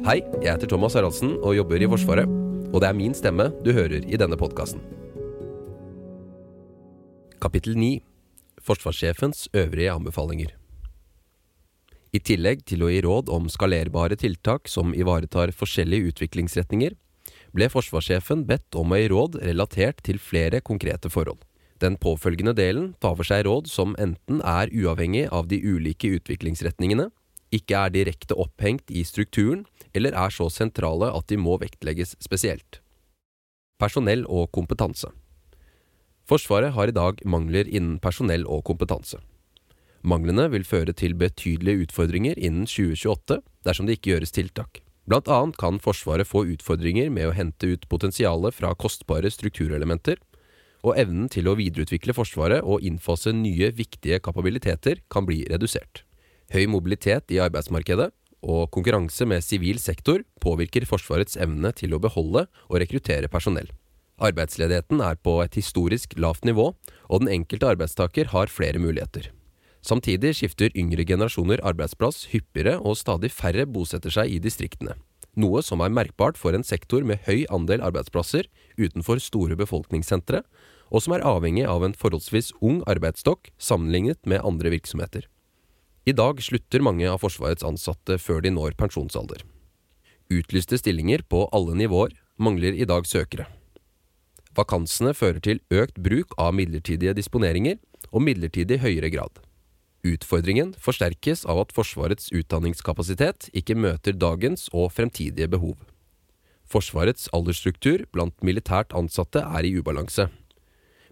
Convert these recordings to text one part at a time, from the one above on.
Hei, jeg heter Thomas Haraldsen og jobber i Forsvaret. Og det er min stemme du hører i denne podkasten. Kapittel 9 Forsvarssjefens øvrige anbefalinger. I tillegg til å gi råd om skalerbare tiltak som ivaretar forskjellige utviklingsretninger, ble forsvarssjefen bedt om å gi råd relatert til flere konkrete forhold. Den påfølgende delen tar for seg råd som enten er uavhengig av de ulike utviklingsretningene, ikke er direkte opphengt i strukturen, eller er så sentrale at de må vektlegges spesielt. Personell og kompetanse Forsvaret har i dag mangler innen personell og kompetanse. Manglene vil føre til betydelige utfordringer innen 2028 dersom det ikke gjøres tiltak. Blant annet kan Forsvaret få utfordringer med å hente ut potensialet fra kostbare strukturelementer, og evnen til å videreutvikle Forsvaret og innfase nye, viktige kapabiliteter kan bli redusert. Høy mobilitet i arbeidsmarkedet og konkurranse med sivil sektor påvirker Forsvarets evne til å beholde og rekruttere personell. Arbeidsledigheten er på et historisk lavt nivå, og den enkelte arbeidstaker har flere muligheter. Samtidig skifter yngre generasjoner arbeidsplass hyppigere, og stadig færre bosetter seg i distriktene. Noe som er merkbart for en sektor med høy andel arbeidsplasser utenfor store befolkningssentre, og som er avhengig av en forholdsvis ung arbeidsstokk sammenlignet med andre virksomheter. I dag slutter mange av Forsvarets ansatte før de når pensjonsalder. Utlyste stillinger på alle nivåer mangler i dag søkere. Vakansene fører til økt bruk av midlertidige disponeringer og midlertidig høyere grad. Utfordringen forsterkes av at Forsvarets utdanningskapasitet ikke møter dagens og fremtidige behov. Forsvarets aldersstruktur blant militært ansatte er i ubalanse,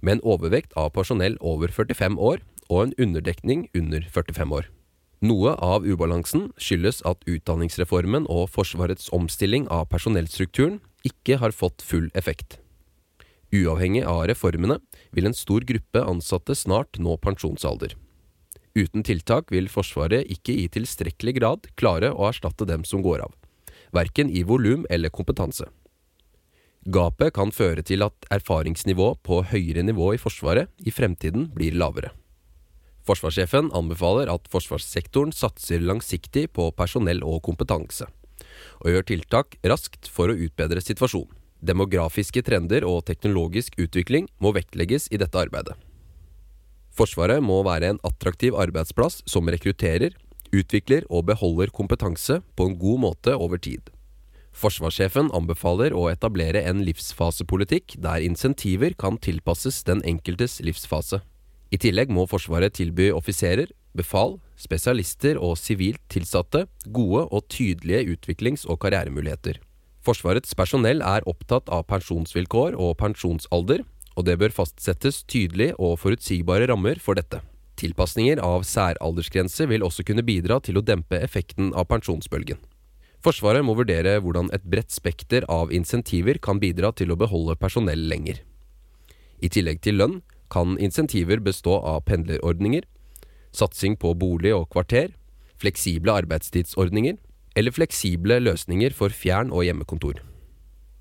med en overvekt av personell over 45 år og en underdekning under 45 år. Noe av ubalansen skyldes at utdanningsreformen og Forsvarets omstilling av personellstrukturen ikke har fått full effekt. Uavhengig av reformene vil en stor gruppe ansatte snart nå pensjonsalder. Uten tiltak vil Forsvaret ikke i tilstrekkelig grad klare å erstatte dem som går av, verken i volum eller kompetanse. Gapet kan føre til at erfaringsnivået på høyere nivå i Forsvaret i fremtiden blir lavere. Forsvarssjefen anbefaler at forsvarssektoren satser langsiktig på personell og kompetanse, og gjør tiltak raskt for å utbedre situasjonen. Demografiske trender og teknologisk utvikling må vektlegges i dette arbeidet. Forsvaret må være en attraktiv arbeidsplass som rekrutterer, utvikler og beholder kompetanse på en god måte over tid. Forsvarssjefen anbefaler å etablere en livsfasepolitikk der insentiver kan tilpasses den enkeltes livsfase. I tillegg må Forsvaret tilby offiserer, befal, spesialister og sivilt tilsatte gode og tydelige utviklings- og karrieremuligheter. Forsvarets personell er opptatt av pensjonsvilkår og pensjonsalder, og det bør fastsettes tydelige og forutsigbare rammer for dette. Tilpasninger av særaldersgrense vil også kunne bidra til å dempe effekten av pensjonsbølgen. Forsvaret må vurdere hvordan et bredt spekter av insentiver kan bidra til å beholde personell lenger. I tillegg til lønn kan insentiver bestå av pendlerordninger, satsing på bolig og kvarter, fleksible arbeidstidsordninger eller fleksible løsninger for fjern- og hjemmekontor.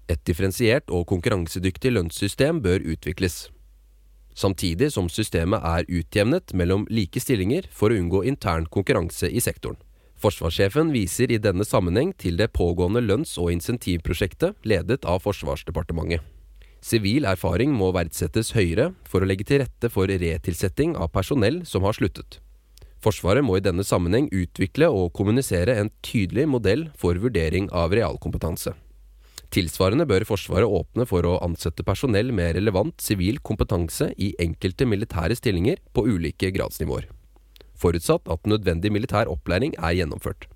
Et differensiert og konkurransedyktig lønnssystem bør utvikles, samtidig som systemet er utjevnet mellom like stillinger for å unngå intern konkurranse i sektoren. Forsvarssjefen viser i denne sammenheng til det pågående lønns- og insentivprosjektet ledet av Forsvarsdepartementet. Sivil erfaring må verdsettes høyere for å legge til rette for retilsetting av personell som har sluttet. Forsvaret må i denne sammenheng utvikle og kommunisere en tydelig modell for vurdering av realkompetanse. Tilsvarende bør Forsvaret åpne for å ansette personell med relevant sivil kompetanse i enkelte militære stillinger på ulike gradsnivåer, forutsatt at nødvendig militær opplæring er gjennomført.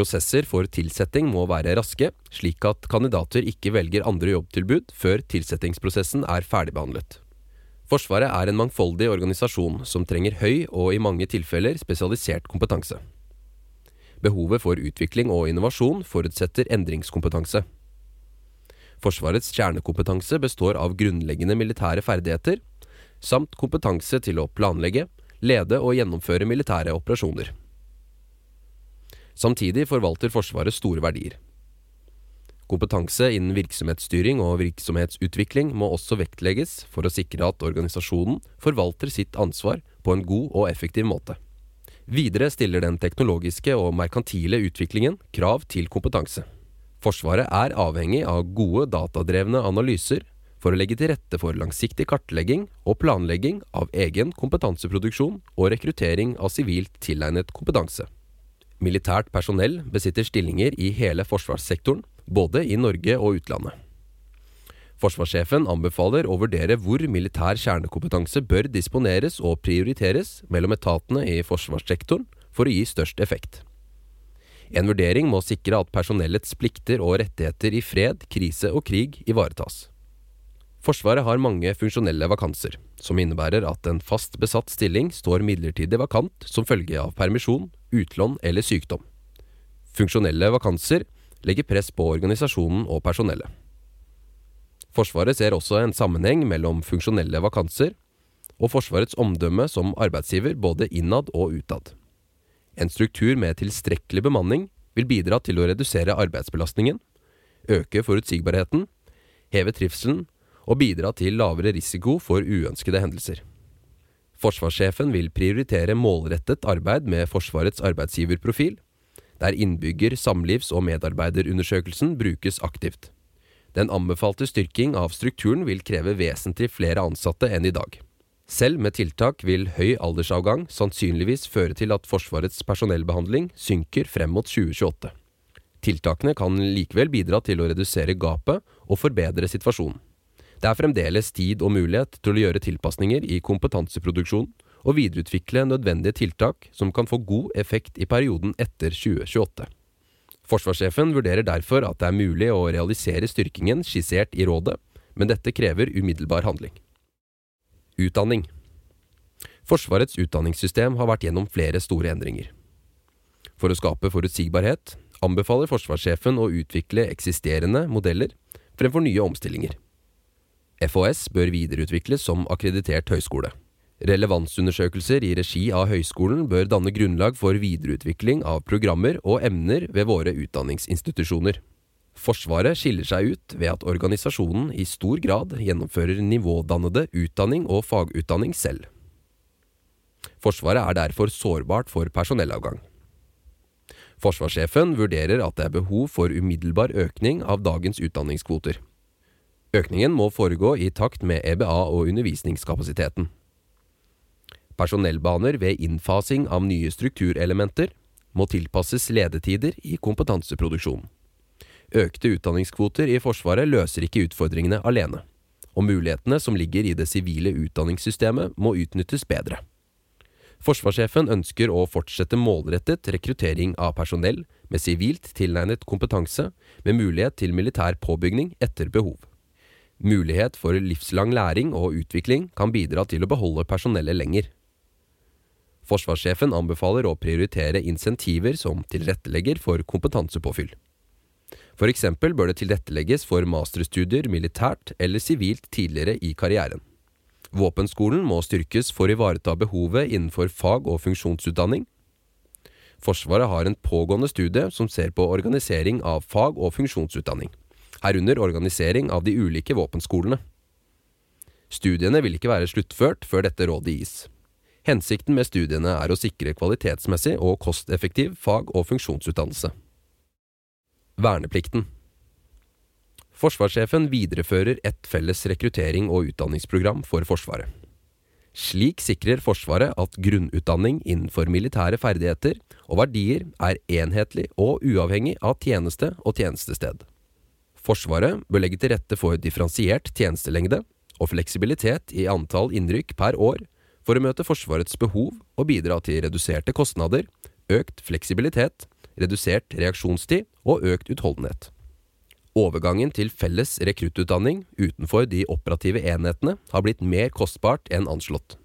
Prosesser for tilsetting må være raske, slik at kandidater ikke velger andre jobbtilbud før tilsettingsprosessen er ferdigbehandlet. Forsvaret er en mangfoldig organisasjon som trenger høy og i mange tilfeller spesialisert kompetanse. Behovet for utvikling og innovasjon forutsetter endringskompetanse. Forsvarets kjernekompetanse består av grunnleggende militære ferdigheter, samt kompetanse til å planlegge, lede og gjennomføre militære operasjoner. Samtidig forvalter Forsvaret store verdier. Kompetanse innen virksomhetsstyring og virksomhetsutvikling må også vektlegges for å sikre at organisasjonen forvalter sitt ansvar på en god og effektiv måte. Videre stiller den teknologiske og merkantile utviklingen krav til kompetanse. Forsvaret er avhengig av gode datadrevne analyser for å legge til rette for langsiktig kartlegging og planlegging av egen kompetanseproduksjon og rekruttering av sivilt tilegnet kompetanse. Militært personell besitter stillinger i hele forsvarssektoren, både i Norge og utlandet. Forsvarssjefen anbefaler å vurdere hvor militær kjernekompetanse bør disponeres og prioriteres mellom etatene i forsvarssektoren for å gi størst effekt. En vurdering må sikre at personellets plikter og rettigheter i fred, krise og krig ivaretas. Forsvaret har mange funksjonelle vakanser, som innebærer at en fast besatt stilling står midlertidig vakant som følge av permisjon, utlån eller sykdom. Funksjonelle vakanser legger press på organisasjonen og personellet. Forsvaret ser også en sammenheng mellom funksjonelle vakanser og Forsvarets omdømme som arbeidsgiver både innad og utad. En struktur med tilstrekkelig bemanning vil bidra til å redusere arbeidsbelastningen, øke forutsigbarheten, heve trivselen og bidra til lavere risiko for uønskede hendelser. Forsvarssjefen vil prioritere målrettet arbeid med Forsvarets arbeidsgiverprofil, der innbygger-, samlivs- og medarbeiderundersøkelsen brukes aktivt. Den anbefalte styrking av strukturen vil kreve vesentlig flere ansatte enn i dag. Selv med tiltak vil høy aldersavgang sannsynligvis føre til at Forsvarets personellbehandling synker frem mot 2028. Tiltakene kan likevel bidra til å redusere gapet og forbedre situasjonen. Det er fremdeles tid og mulighet til å gjøre tilpasninger i kompetanseproduksjonen og videreutvikle nødvendige tiltak som kan få god effekt i perioden etter 2028. Forsvarssjefen vurderer derfor at det er mulig å realisere styrkingen skissert i rådet, men dette krever umiddelbar handling. Utdanning Forsvarets utdanningssystem har vært gjennom flere store endringer. For å skape forutsigbarhet anbefaler forsvarssjefen å utvikle eksisterende modeller fremfor nye omstillinger. FHS bør videreutvikles som akkreditert høyskole. Relevansundersøkelser i regi av høyskolen bør danne grunnlag for videreutvikling av programmer og emner ved våre utdanningsinstitusjoner. Forsvaret skiller seg ut ved at organisasjonen i stor grad gjennomfører nivådannede utdanning og fagutdanning selv. Forsvaret er derfor sårbart for personellavgang. Forsvarssjefen vurderer at det er behov for umiddelbar økning av dagens utdanningskvoter. Økningen må foregå i takt med EBA og undervisningskapasiteten. Personellbaner ved innfasing av nye strukturelementer må tilpasses ledetider i kompetanseproduksjonen. Økte utdanningskvoter i Forsvaret løser ikke utfordringene alene, og mulighetene som ligger i det sivile utdanningssystemet må utnyttes bedre. Forsvarssjefen ønsker å fortsette målrettet rekruttering av personell med sivilt tilnegnet kompetanse, med mulighet til militær påbygning etter behov. Mulighet for livslang læring og utvikling kan bidra til å beholde personellet lenger. Forsvarssjefen anbefaler å prioritere insentiver som tilrettelegger for kompetansepåfyll. For eksempel bør det tilrettelegges for masterstudier militært eller sivilt tidligere i karrieren. Våpenskolen må styrkes for å ivareta behovet innenfor fag- og funksjonsutdanning. Forsvaret har en pågående studie som ser på organisering av fag- og funksjonsutdanning, herunder organisering av de ulike våpenskolene. Studiene vil ikke være sluttført før dette rådet gis. Hensikten med studiene er å sikre kvalitetsmessig og kosteffektiv fag- og funksjonsutdannelse. Verneplikten Forsvarssjefen viderefører ett felles rekruttering- og utdanningsprogram for Forsvaret. Slik sikrer Forsvaret at grunnutdanning innenfor militære ferdigheter og verdier er enhetlig og uavhengig av tjeneste og tjenestested. Forsvaret bør legge til rette for differensiert tjenestelengde og fleksibilitet i antall innrykk per år for å møte Forsvarets behov og bidra til reduserte kostnader, økt fleksibilitet, redusert reaksjonstid og økt utholdenhet. Overgangen til felles rekruttutdanning utenfor de operative enhetene har blitt mer kostbart enn anslått.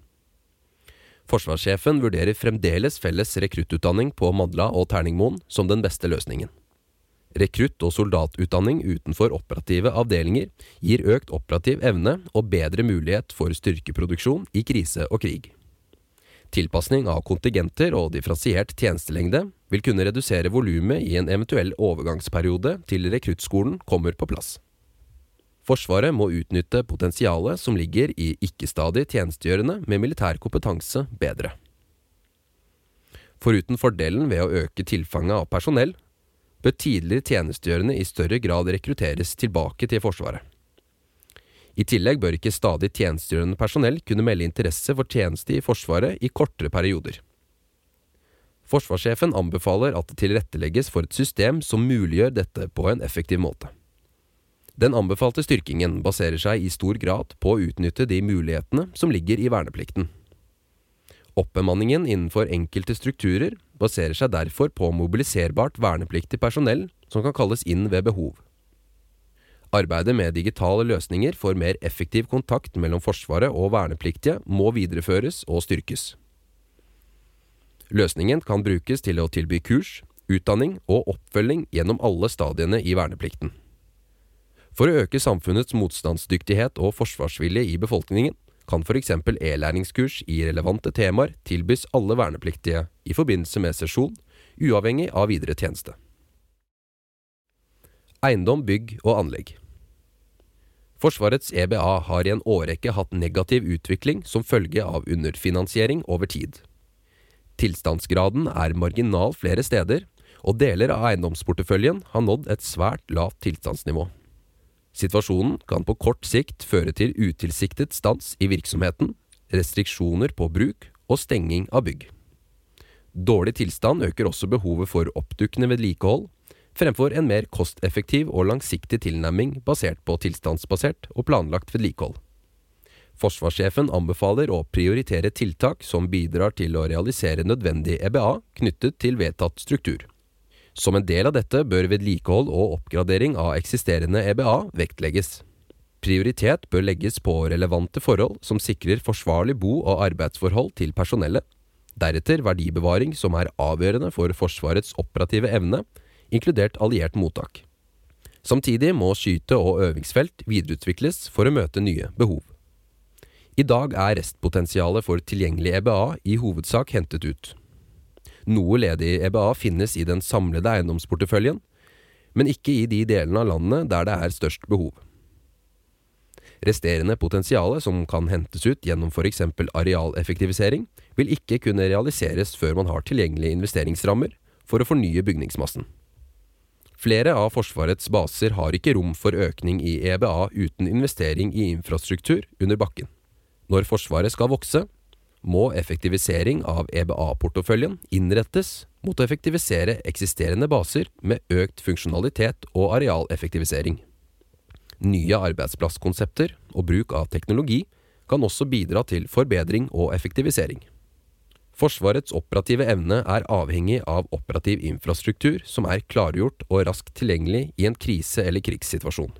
Forsvarssjefen vurderer fremdeles felles rekruttutdanning på Madla og Terningmoen som den beste løsningen. Rekrutt- og soldatutdanning utenfor operative avdelinger gir økt operativ evne og bedre mulighet for styrkeproduksjon i krise og krig. Tilpasning av kontingenter og differensiert tjenestelengde vil kunne redusere volumet i en eventuell overgangsperiode til rekruttskolen kommer på plass. Forsvaret må utnytte potensialet som ligger i ikke-stadig tjenestegjørende med militær kompetanse bedre. Foruten fordelen ved å øke tilfanget av personell, bør tidligere tjenestegjørende i større grad rekrutteres tilbake til Forsvaret. I tillegg bør ikke stadig tjenestegjørende personell kunne melde interesse for tjeneste i Forsvaret i kortere perioder. Forsvarssjefen anbefaler at det tilrettelegges for et system som muliggjør dette på en effektiv måte. Den anbefalte styrkingen baserer seg i stor grad på å utnytte de mulighetene som ligger i verneplikten. Oppbemanningen innenfor enkelte strukturer baserer seg derfor på mobiliserbart vernepliktig personell som kan kalles inn ved behov. Arbeidet med digitale løsninger for mer effektiv kontakt mellom Forsvaret og vernepliktige må videreføres og styrkes. Løsningen kan brukes til å tilby kurs, utdanning og oppfølging gjennom alle stadiene i verneplikten. For å øke samfunnets motstandsdyktighet og forsvarsvilje i befolkningen kan f.eks. e-læringskurs i relevante temaer tilbys alle vernepliktige i forbindelse med sesjon, uavhengig av videre tjeneste. Eiendom, bygg og anlegg. Forsvarets EBA har i en årrekke hatt negativ utvikling som følge av underfinansiering over tid. Tilstandsgraden er marginal flere steder, og deler av eiendomsporteføljen har nådd et svært lavt tilstandsnivå. Situasjonen kan på kort sikt føre til utilsiktet stans i virksomheten, restriksjoner på bruk og stenging av bygg. Dårlig tilstand øker også behovet for oppdukkende vedlikehold, fremfor en mer kosteffektiv og langsiktig tilnærming basert på tilstandsbasert og planlagt vedlikehold. Forsvarssjefen anbefaler å prioritere tiltak som bidrar til å realisere nødvendig EBA knyttet til vedtatt struktur. Som en del av dette bør vedlikehold og oppgradering av eksisterende EBA vektlegges. Prioritet bør legges på relevante forhold som sikrer forsvarlig bo- og arbeidsforhold til personellet, deretter verdibevaring som er avgjørende for Forsvarets operative evne, inkludert alliert mottak. Samtidig må skyte- og øvingsfelt videreutvikles for å møte nye behov. I dag er restpotensialet for tilgjengelig EBA i hovedsak hentet ut. Noe ledig EBA finnes i den samlede eiendomsporteføljen, men ikke i de delene av landet der det er størst behov. Resterende potensialet som kan hentes ut gjennom f.eks. arealeffektivisering, vil ikke kunne realiseres før man har tilgjengelige investeringsrammer for å fornye bygningsmassen. Flere av Forsvarets baser har ikke rom for økning i EBA uten investering i infrastruktur under bakken. Når Forsvaret skal vokse, må effektivisering av EBA-porteføljen innrettes mot å effektivisere eksisterende baser med økt funksjonalitet og arealeffektivisering. Nye arbeidsplasskonsepter og bruk av teknologi kan også bidra til forbedring og effektivisering. Forsvarets operative evne er avhengig av operativ infrastruktur som er klargjort og raskt tilgjengelig i en krise- eller krigssituasjon.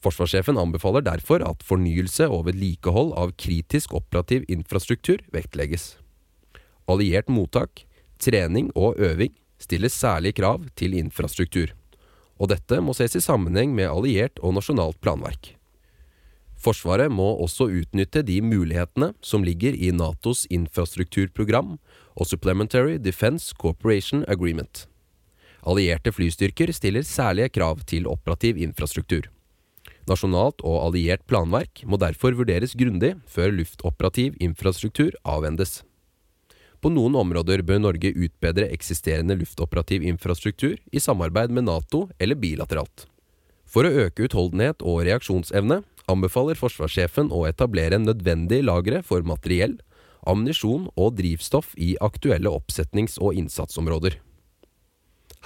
Forsvarssjefen anbefaler derfor at fornyelse og vedlikehold av kritisk operativ infrastruktur vektlegges. Alliert mottak, trening og øving stiller særlige krav til infrastruktur, og dette må ses i sammenheng med alliert og nasjonalt planverk. Forsvaret må også utnytte de mulighetene som ligger i Natos infrastrukturprogram og Supplementary Defense Cooperation Agreement. Allierte flystyrker stiller særlige krav til operativ infrastruktur. Nasjonalt og alliert planverk må derfor vurderes grundig før luftoperativ infrastruktur avhendes. På noen områder bør Norge utbedre eksisterende luftoperativ infrastruktur i samarbeid med Nato eller bilateralt. For å øke utholdenhet og reaksjonsevne anbefaler forsvarssjefen å etablere nødvendige lagre for materiell, ammunisjon og drivstoff i aktuelle oppsetnings- og innsatsområder.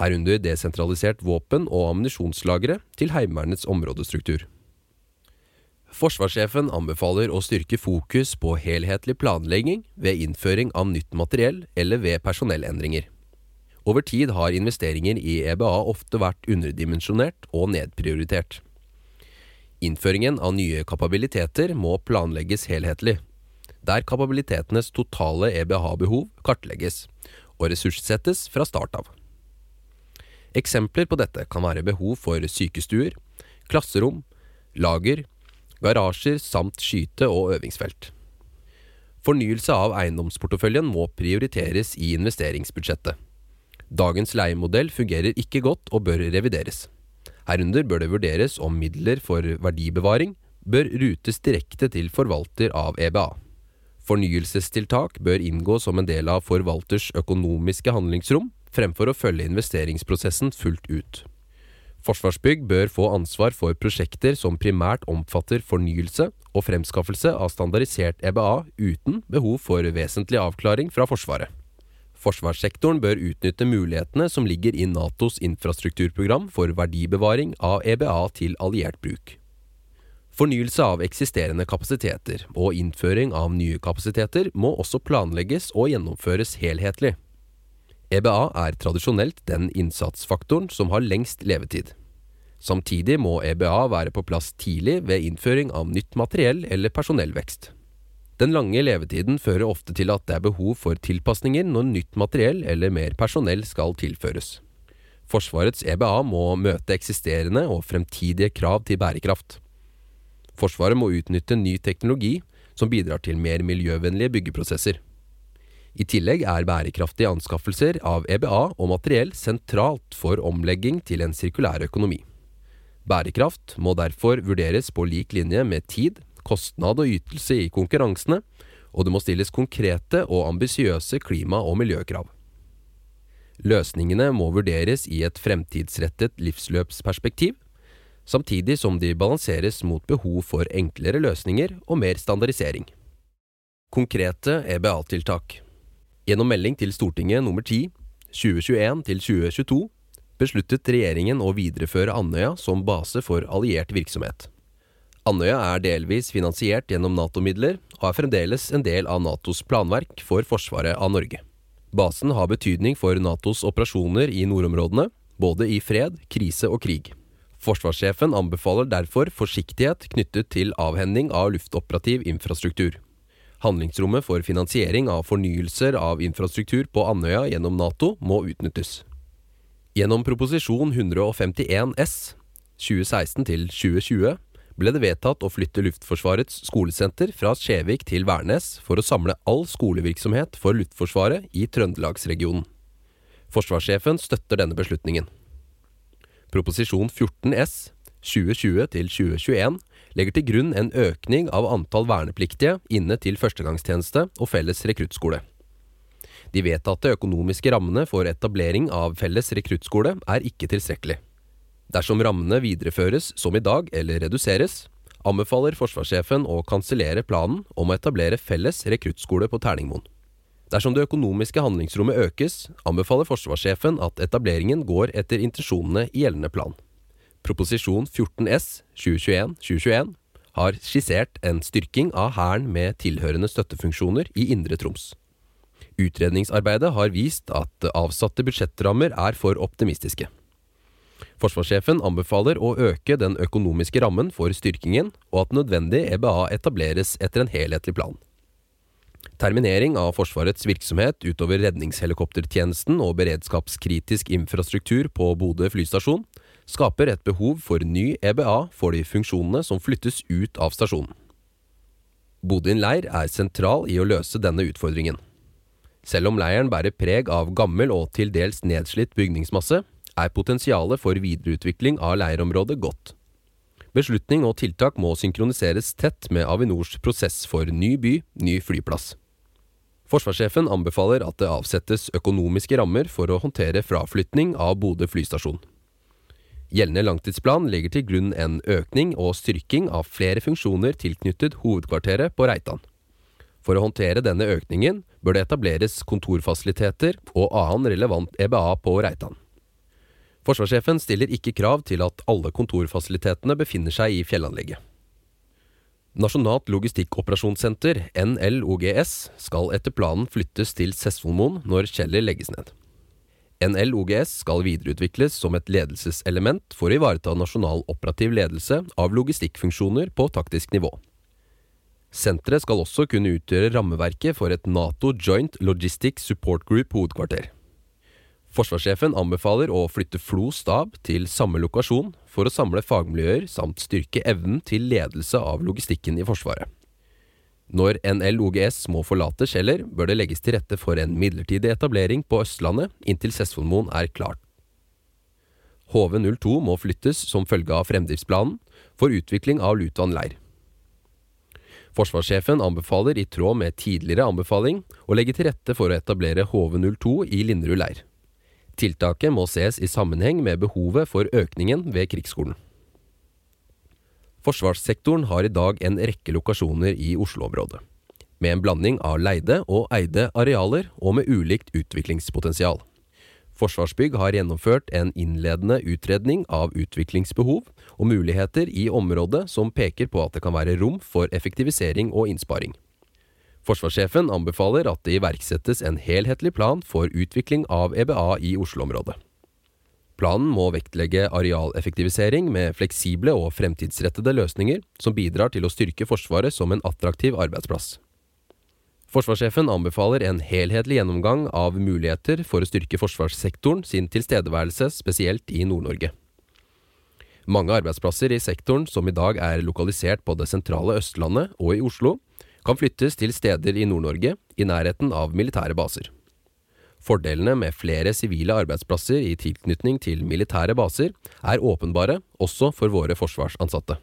Herunder desentralisert våpen- og ammunisjonslagre til Heimevernets områdestruktur. Forsvarssjefen anbefaler å styrke fokus på helhetlig planlegging ved innføring av nytt materiell eller ved personellendringer. Over tid har investeringer i EBA ofte vært underdimensjonert og nedprioritert. Innføringen av nye kapabiliteter må planlegges helhetlig, der kapabilitetenes totale EBH-behov kartlegges og ressurssettes fra start av. Eksempler på dette kan være behov for sykestuer, klasserom, lager, garasjer samt skyte- og øvingsfelt. Fornyelse av eiendomsporteføljen må prioriteres i investeringsbudsjettet. Dagens leiemodell fungerer ikke godt og bør revideres. Herunder bør det vurderes om midler for verdibevaring bør rutes direkte til forvalter av EBA. Fornyelsestiltak bør inngå som en del av forvalters økonomiske handlingsrom, fremfor å følge investeringsprosessen fullt ut. Forsvarsbygg bør få ansvar for prosjekter som primært omfatter fornyelse og fremskaffelse av standardisert EBA uten behov for vesentlig avklaring fra Forsvaret. Forsvarssektoren bør utnytte mulighetene som ligger i Natos infrastrukturprogram for verdibevaring av EBA til alliert bruk. Fornyelse av eksisterende kapasiteter og innføring av nye kapasiteter må også planlegges og gjennomføres helhetlig. EBA er tradisjonelt den innsatsfaktoren som har lengst levetid. Samtidig må EBA være på plass tidlig ved innføring av nytt materiell eller personellvekst. Den lange levetiden fører ofte til at det er behov for tilpasninger når nytt materiell eller mer personell skal tilføres. Forsvarets EBA må møte eksisterende og fremtidige krav til bærekraft. Forsvaret må utnytte ny teknologi som bidrar til mer miljøvennlige byggeprosesser. I tillegg er bærekraftige anskaffelser av EBA og materiell sentralt for omlegging til en sirkulær økonomi. Bærekraft må derfor vurderes på lik linje med tid, kostnad og ytelse i konkurransene, og det må stilles konkrete og ambisiøse klima- og miljøkrav. Løsningene må vurderes i et fremtidsrettet livsløpsperspektiv, samtidig som de balanseres mot behov for enklere løsninger og mer standardisering. Konkrete EBA-tiltak Gjennom melding til Stortinget nummer 10 2021-2022 besluttet regjeringen å videreføre Andøya som base for alliert virksomhet. Andøya er delvis finansiert gjennom Nato-midler og er fremdeles en del av Natos planverk for forsvaret av Norge. Basen har betydning for Natos operasjoner i nordområdene, både i fred, krise og krig. Forsvarssjefen anbefaler derfor forsiktighet knyttet til avhending av luftoperativ infrastruktur. Handlingsrommet for finansiering av fornyelser av infrastruktur på Andøya gjennom Nato må utnyttes. Gjennom proposisjon 151 S 2016-2020 ble det vedtatt å flytte Luftforsvarets skolesenter fra Skjevik til Værnes for å samle all skolevirksomhet for Luftforsvaret i Trøndelagsregionen. Forsvarssjefen støtter denne beslutningen. Proposisjon 14 S 2020-2021 legger til grunn en økning av antall vernepliktige inne til førstegangstjeneste og felles rekruttskole. De vedtatte økonomiske rammene for etablering av felles rekruttskole er ikke tilstrekkelig. Dersom rammene videreføres som i dag eller reduseres, anbefaler forsvarssjefen å kansellere planen om å etablere felles rekruttskole på Terningmoen. Dersom det økonomiske handlingsrommet økes, anbefaler forsvarssjefen at etableringen går etter intensjonene i gjeldende plan. Proposisjon 14 S 2021-2021 har skissert en styrking av Hæren med tilhørende støttefunksjoner i Indre Troms. Utredningsarbeidet har vist at avsatte budsjettrammer er for optimistiske. Forsvarssjefen anbefaler å øke den økonomiske rammen for styrkingen, og at nødvendig EBA etableres etter en helhetlig plan. Terminering av Forsvarets virksomhet utover redningshelikoptertjenesten og beredskapskritisk infrastruktur på Bodø flystasjon skaper et behov for ny EBA for de funksjonene som flyttes ut av stasjonen. Bodin leir er sentral i å løse denne utfordringen. Selv om leiren bærer preg av gammel og til dels nedslitt bygningsmasse, er potensialet for videreutvikling av leirområdet godt. Beslutning og tiltak må synkroniseres tett med Avinors prosess for ny by, ny flyplass. Forsvarssjefen anbefaler at det avsettes økonomiske rammer for å håndtere fraflytning av Bodø flystasjon. Gjeldende langtidsplan legger til grunn en økning og styrking av flere funksjoner tilknyttet hovedkvarteret på Reitan. For å håndtere denne økningen bør det etableres kontorfasiliteter og annen relevant EBA på Reitan. Forsvarssjefen stiller ikke krav til at alle kontorfasilitetene befinner seg i fjellanlegget. Nasjonalt logistikkoperasjonssenter, NLOGS, skal etter planen flyttes til Sessvollmoen når Kjeller legges ned. NLOGS skal videreutvikles som et ledelseselement for å ivareta nasjonal operativ ledelse av logistikkfunksjoner på taktisk nivå. Senteret skal også kunne utgjøre rammeverket for et Nato Joint Logistics Support Group hovedkvarter. Forsvarssjefen anbefaler å flytte FLO stab til samme lokasjon for å samle fagmiljøer samt styrke evnen til ledelse av logistikken i Forsvaret. Når NLOGS må forlate Kjeller, bør det legges til rette for en midlertidig etablering på Østlandet inntil Sessvollmoen er klart. HV02 må flyttes som følge av fremdriftsplanen for utvikling av Lutvann leir. Forsvarssjefen anbefaler i tråd med tidligere anbefaling å legge til rette for å etablere HV02 i Linderud leir. Tiltaket må ses i sammenheng med behovet for økningen ved krigsskolen. Forsvarssektoren har i dag en rekke lokasjoner i Oslo-området, med en blanding av leide og eide arealer og med ulikt utviklingspotensial. Forsvarsbygg har gjennomført en innledende utredning av utviklingsbehov og muligheter i området som peker på at det kan være rom for effektivisering og innsparing. Forsvarssjefen anbefaler at det iverksettes en helhetlig plan for utvikling av EBA i Oslo-området. Planen må vektlegge arealeffektivisering med fleksible og fremtidsrettede løsninger som bidrar til å styrke Forsvaret som en attraktiv arbeidsplass. Forsvarssjefen anbefaler en helhetlig gjennomgang av muligheter for å styrke forsvarssektoren sin tilstedeværelse, spesielt i Nord-Norge. Mange arbeidsplasser i sektoren som i dag er lokalisert på det sentrale Østlandet og i Oslo, kan flyttes til steder i Nord-Norge i nærheten av militære baser. Fordelene med flere sivile arbeidsplasser i tilknytning til militære baser er åpenbare også for våre forsvarsansatte.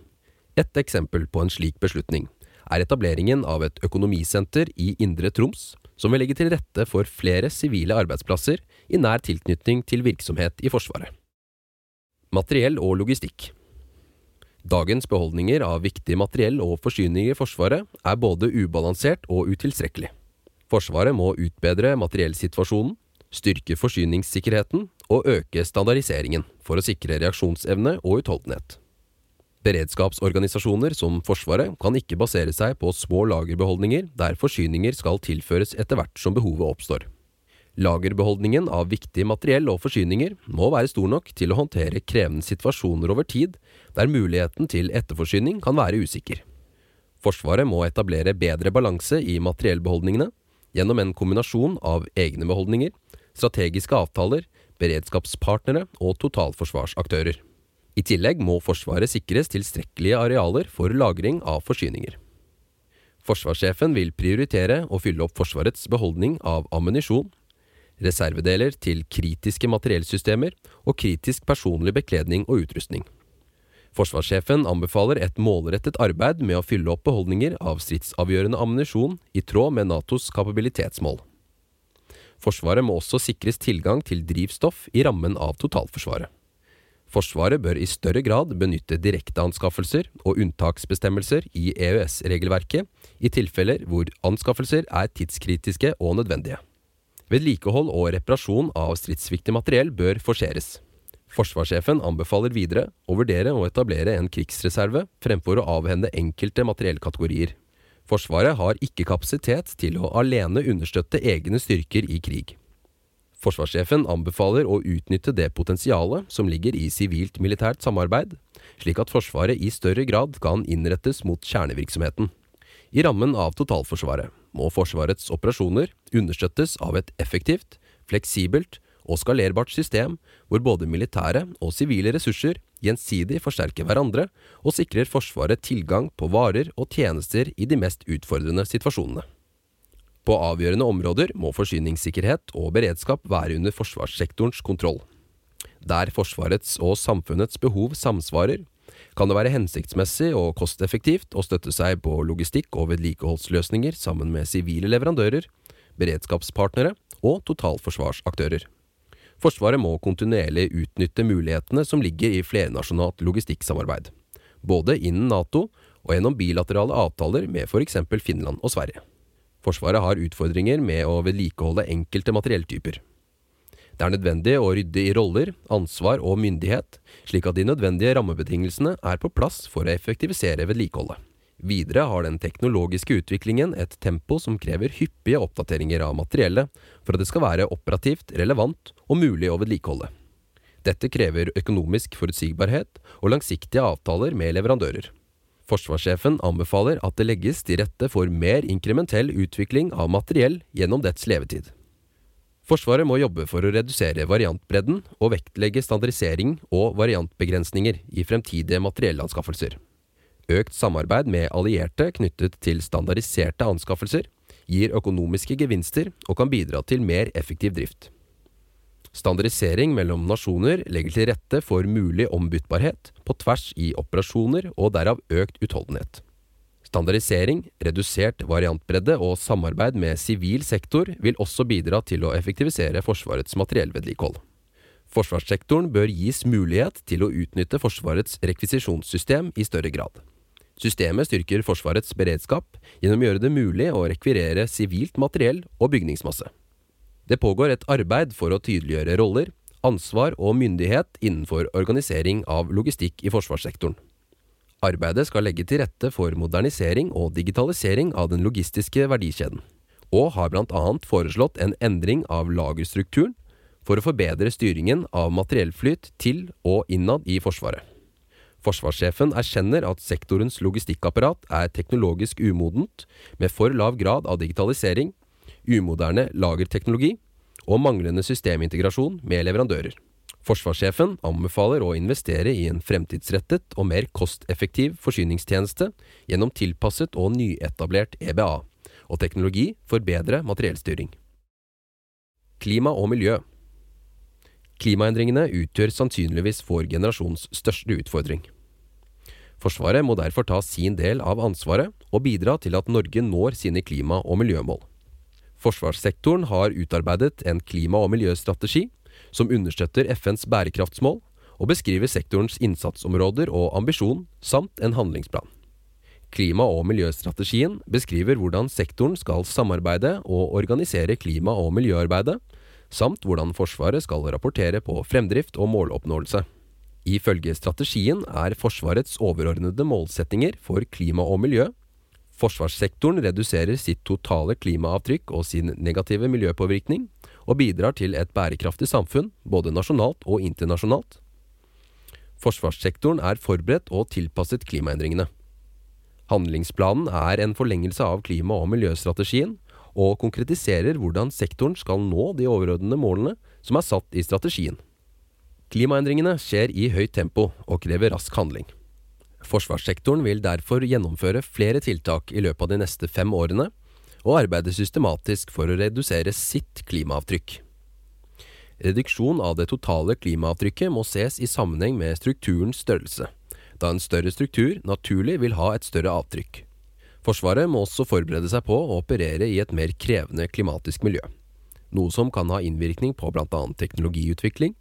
Et eksempel på en slik beslutning er etableringen av et økonomisenter i Indre Troms, som vil legge til rette for flere sivile arbeidsplasser i nær tilknytning til virksomhet i Forsvaret. Materiell og logistikk Dagens beholdninger av viktig materiell og forsyninger i Forsvaret er både ubalansert og utilstrekkelig. Forsvaret må utbedre materiellsituasjonen, styrke forsyningssikkerheten og øke standardiseringen for å sikre reaksjonsevne og utholdenhet. Beredskapsorganisasjoner som Forsvaret kan ikke basere seg på små lagerbeholdninger der forsyninger skal tilføres etter hvert som behovet oppstår. Lagerbeholdningen av viktig materiell og forsyninger må være stor nok til å håndtere krevende situasjoner over tid, der muligheten til etterforsyning kan være usikker. Forsvaret må etablere bedre balanse i materiellbeholdningene gjennom en kombinasjon av egne beholdninger, strategiske avtaler, beredskapspartnere og totalforsvarsaktører. I tillegg må Forsvaret sikres tilstrekkelige arealer for lagring av forsyninger. Forsvarssjefen vil prioritere å fylle opp Forsvarets beholdning av ammunisjon, reservedeler til kritiske materiellsystemer og kritisk personlig bekledning og utrustning. Forsvarssjefen anbefaler et målrettet arbeid med å fylle opp beholdninger av stridsavgjørende ammunisjon i tråd med Natos kapabilitetsmål. Forsvaret må også sikres tilgang til drivstoff i rammen av totalforsvaret. Forsvaret bør i større grad benytte direkteanskaffelser og unntaksbestemmelser i EØS-regelverket i tilfeller hvor anskaffelser er tidskritiske og nødvendige. Vedlikehold og reparasjon av stridsviktig materiell bør forseres. Forsvarssjefen anbefaler videre å vurdere å etablere en krigsreserve fremfor å avhende enkelte materiellkategorier. Forsvaret har ikke kapasitet til å alene understøtte egne styrker i krig. Forsvarssjefen anbefaler å utnytte det potensialet som ligger i sivilt-militært samarbeid, slik at Forsvaret i større grad kan innrettes mot kjernevirksomheten. I rammen av totalforsvaret må Forsvarets operasjoner understøttes av et effektivt, fleksibelt og skalerbart system hvor både militære og sivile ressurser gjensidig forsterker hverandre og sikrer Forsvaret tilgang på varer og tjenester i de mest utfordrende situasjonene. På avgjørende områder må forsyningssikkerhet og beredskap være under forsvarssektorens kontroll. Der Forsvarets og samfunnets behov samsvarer, kan det være hensiktsmessig og kosteffektivt å støtte seg på logistikk og vedlikeholdsløsninger sammen med sivile leverandører, beredskapspartnere og totalforsvarsaktører. Forsvaret må kontinuerlig utnytte mulighetene som ligger i flernasjonalt logistikksamarbeid, både innen Nato og gjennom bilaterale avtaler med f.eks. Finland og Sverige. Forsvaret har utfordringer med å vedlikeholde enkelte materielltyper. Det er nødvendig å rydde i roller, ansvar og myndighet, slik at de nødvendige rammebetingelsene er på plass for å effektivisere vedlikeholdet. Videre har den teknologiske utviklingen et tempo som krever hyppige oppdateringer av materiellet for at det skal være operativt relevant og mulig å vedlikeholde. Dette krever økonomisk forutsigbarhet og langsiktige avtaler med leverandører. Forsvarssjefen anbefaler at det legges til rette for mer inkrementell utvikling av materiell gjennom dets levetid. Forsvaret må jobbe for å redusere variantbredden og vektlegge standardisering og variantbegrensninger i fremtidige materiellanskaffelser. Økt samarbeid med allierte knyttet til standardiserte anskaffelser gir økonomiske gevinster og kan bidra til mer effektiv drift. Standardisering mellom nasjoner legger til rette for mulig ombyttbarhet på tvers i operasjoner og derav økt utholdenhet. Standardisering, redusert variantbredde og samarbeid med sivil sektor vil også bidra til å effektivisere Forsvarets materiellvedlikehold. Forsvarssektoren bør gis mulighet til å utnytte Forsvarets rekvisisjonssystem i større grad. Systemet styrker Forsvarets beredskap gjennom å gjøre det mulig å rekvirere sivilt materiell og bygningsmasse. Det pågår et arbeid for å tydeliggjøre roller, ansvar og myndighet innenfor organisering av logistikk i forsvarssektoren. Arbeidet skal legge til rette for modernisering og digitalisering av den logistiske verdikjeden, og har bl.a. foreslått en endring av lagerstrukturen for å forbedre styringen av materiellflyt til og innad i Forsvaret. Forsvarssjefen erkjenner at sektorens logistikkapparat er teknologisk umodent, med for lav grad av digitalisering, umoderne lagerteknologi og manglende systemintegrasjon med leverandører. Forsvarssjefen anbefaler å investere i en fremtidsrettet og mer kosteffektiv forsyningstjeneste gjennom tilpasset og nyetablert EBA, og teknologi for bedre materiellstyring. Klima og miljø Klimaendringene utgjør sannsynligvis vår generasjons største utfordring. Forsvaret må derfor ta sin del av ansvaret og bidra til at Norge når sine klima- og miljømål. Forsvarssektoren har utarbeidet en klima- og miljøstrategi som understøtter FNs bærekraftsmål og beskriver sektorens innsatsområder og ambisjon, samt en handlingsplan. Klima- og miljøstrategien beskriver hvordan sektoren skal samarbeide og organisere klima- og miljøarbeidet, samt hvordan Forsvaret skal rapportere på fremdrift og måloppnåelse. Ifølge strategien er Forsvarets overordnede målsettinger for klima og miljø Forsvarssektoren reduserer sitt totale klimaavtrykk og sin negative miljøpåvirkning, og bidrar til et bærekraftig samfunn, både nasjonalt og internasjonalt. Forsvarssektoren er forberedt og tilpasset klimaendringene. Handlingsplanen er en forlengelse av klima- og miljøstrategien, og konkretiserer hvordan sektoren skal nå de overordnede målene som er satt i strategien. Klimaendringene skjer i høyt tempo og krever rask handling. Forsvarssektoren vil derfor gjennomføre flere tiltak i løpet av de neste fem årene, og arbeide systematisk for å redusere sitt klimaavtrykk. Reduksjon av det totale klimaavtrykket må ses i sammenheng med strukturens størrelse, da en større struktur naturlig vil ha et større avtrykk. Forsvaret må også forberede seg på å operere i et mer krevende klimatisk miljø, noe som kan ha innvirkning på bl.a. teknologiutvikling,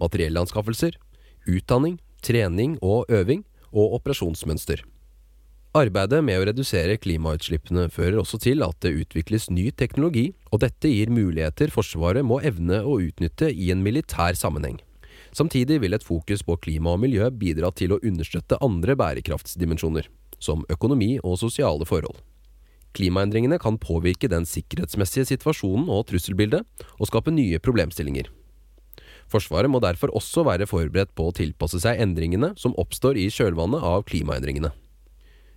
materiellanskaffelser, utdanning, trening og øving, og operasjonsmønster. Arbeidet med å redusere klimautslippene fører også til at det utvikles ny teknologi, og dette gir muligheter Forsvaret må evne å utnytte i en militær sammenheng. Samtidig vil et fokus på klima og miljø bidra til å understøtte andre bærekraftsdimensjoner, som økonomi og sosiale forhold. Klimaendringene kan påvirke den sikkerhetsmessige situasjonen og trusselbildet, og skape nye problemstillinger. Forsvaret må derfor også være forberedt på å tilpasse seg endringene som oppstår i kjølvannet av klimaendringene.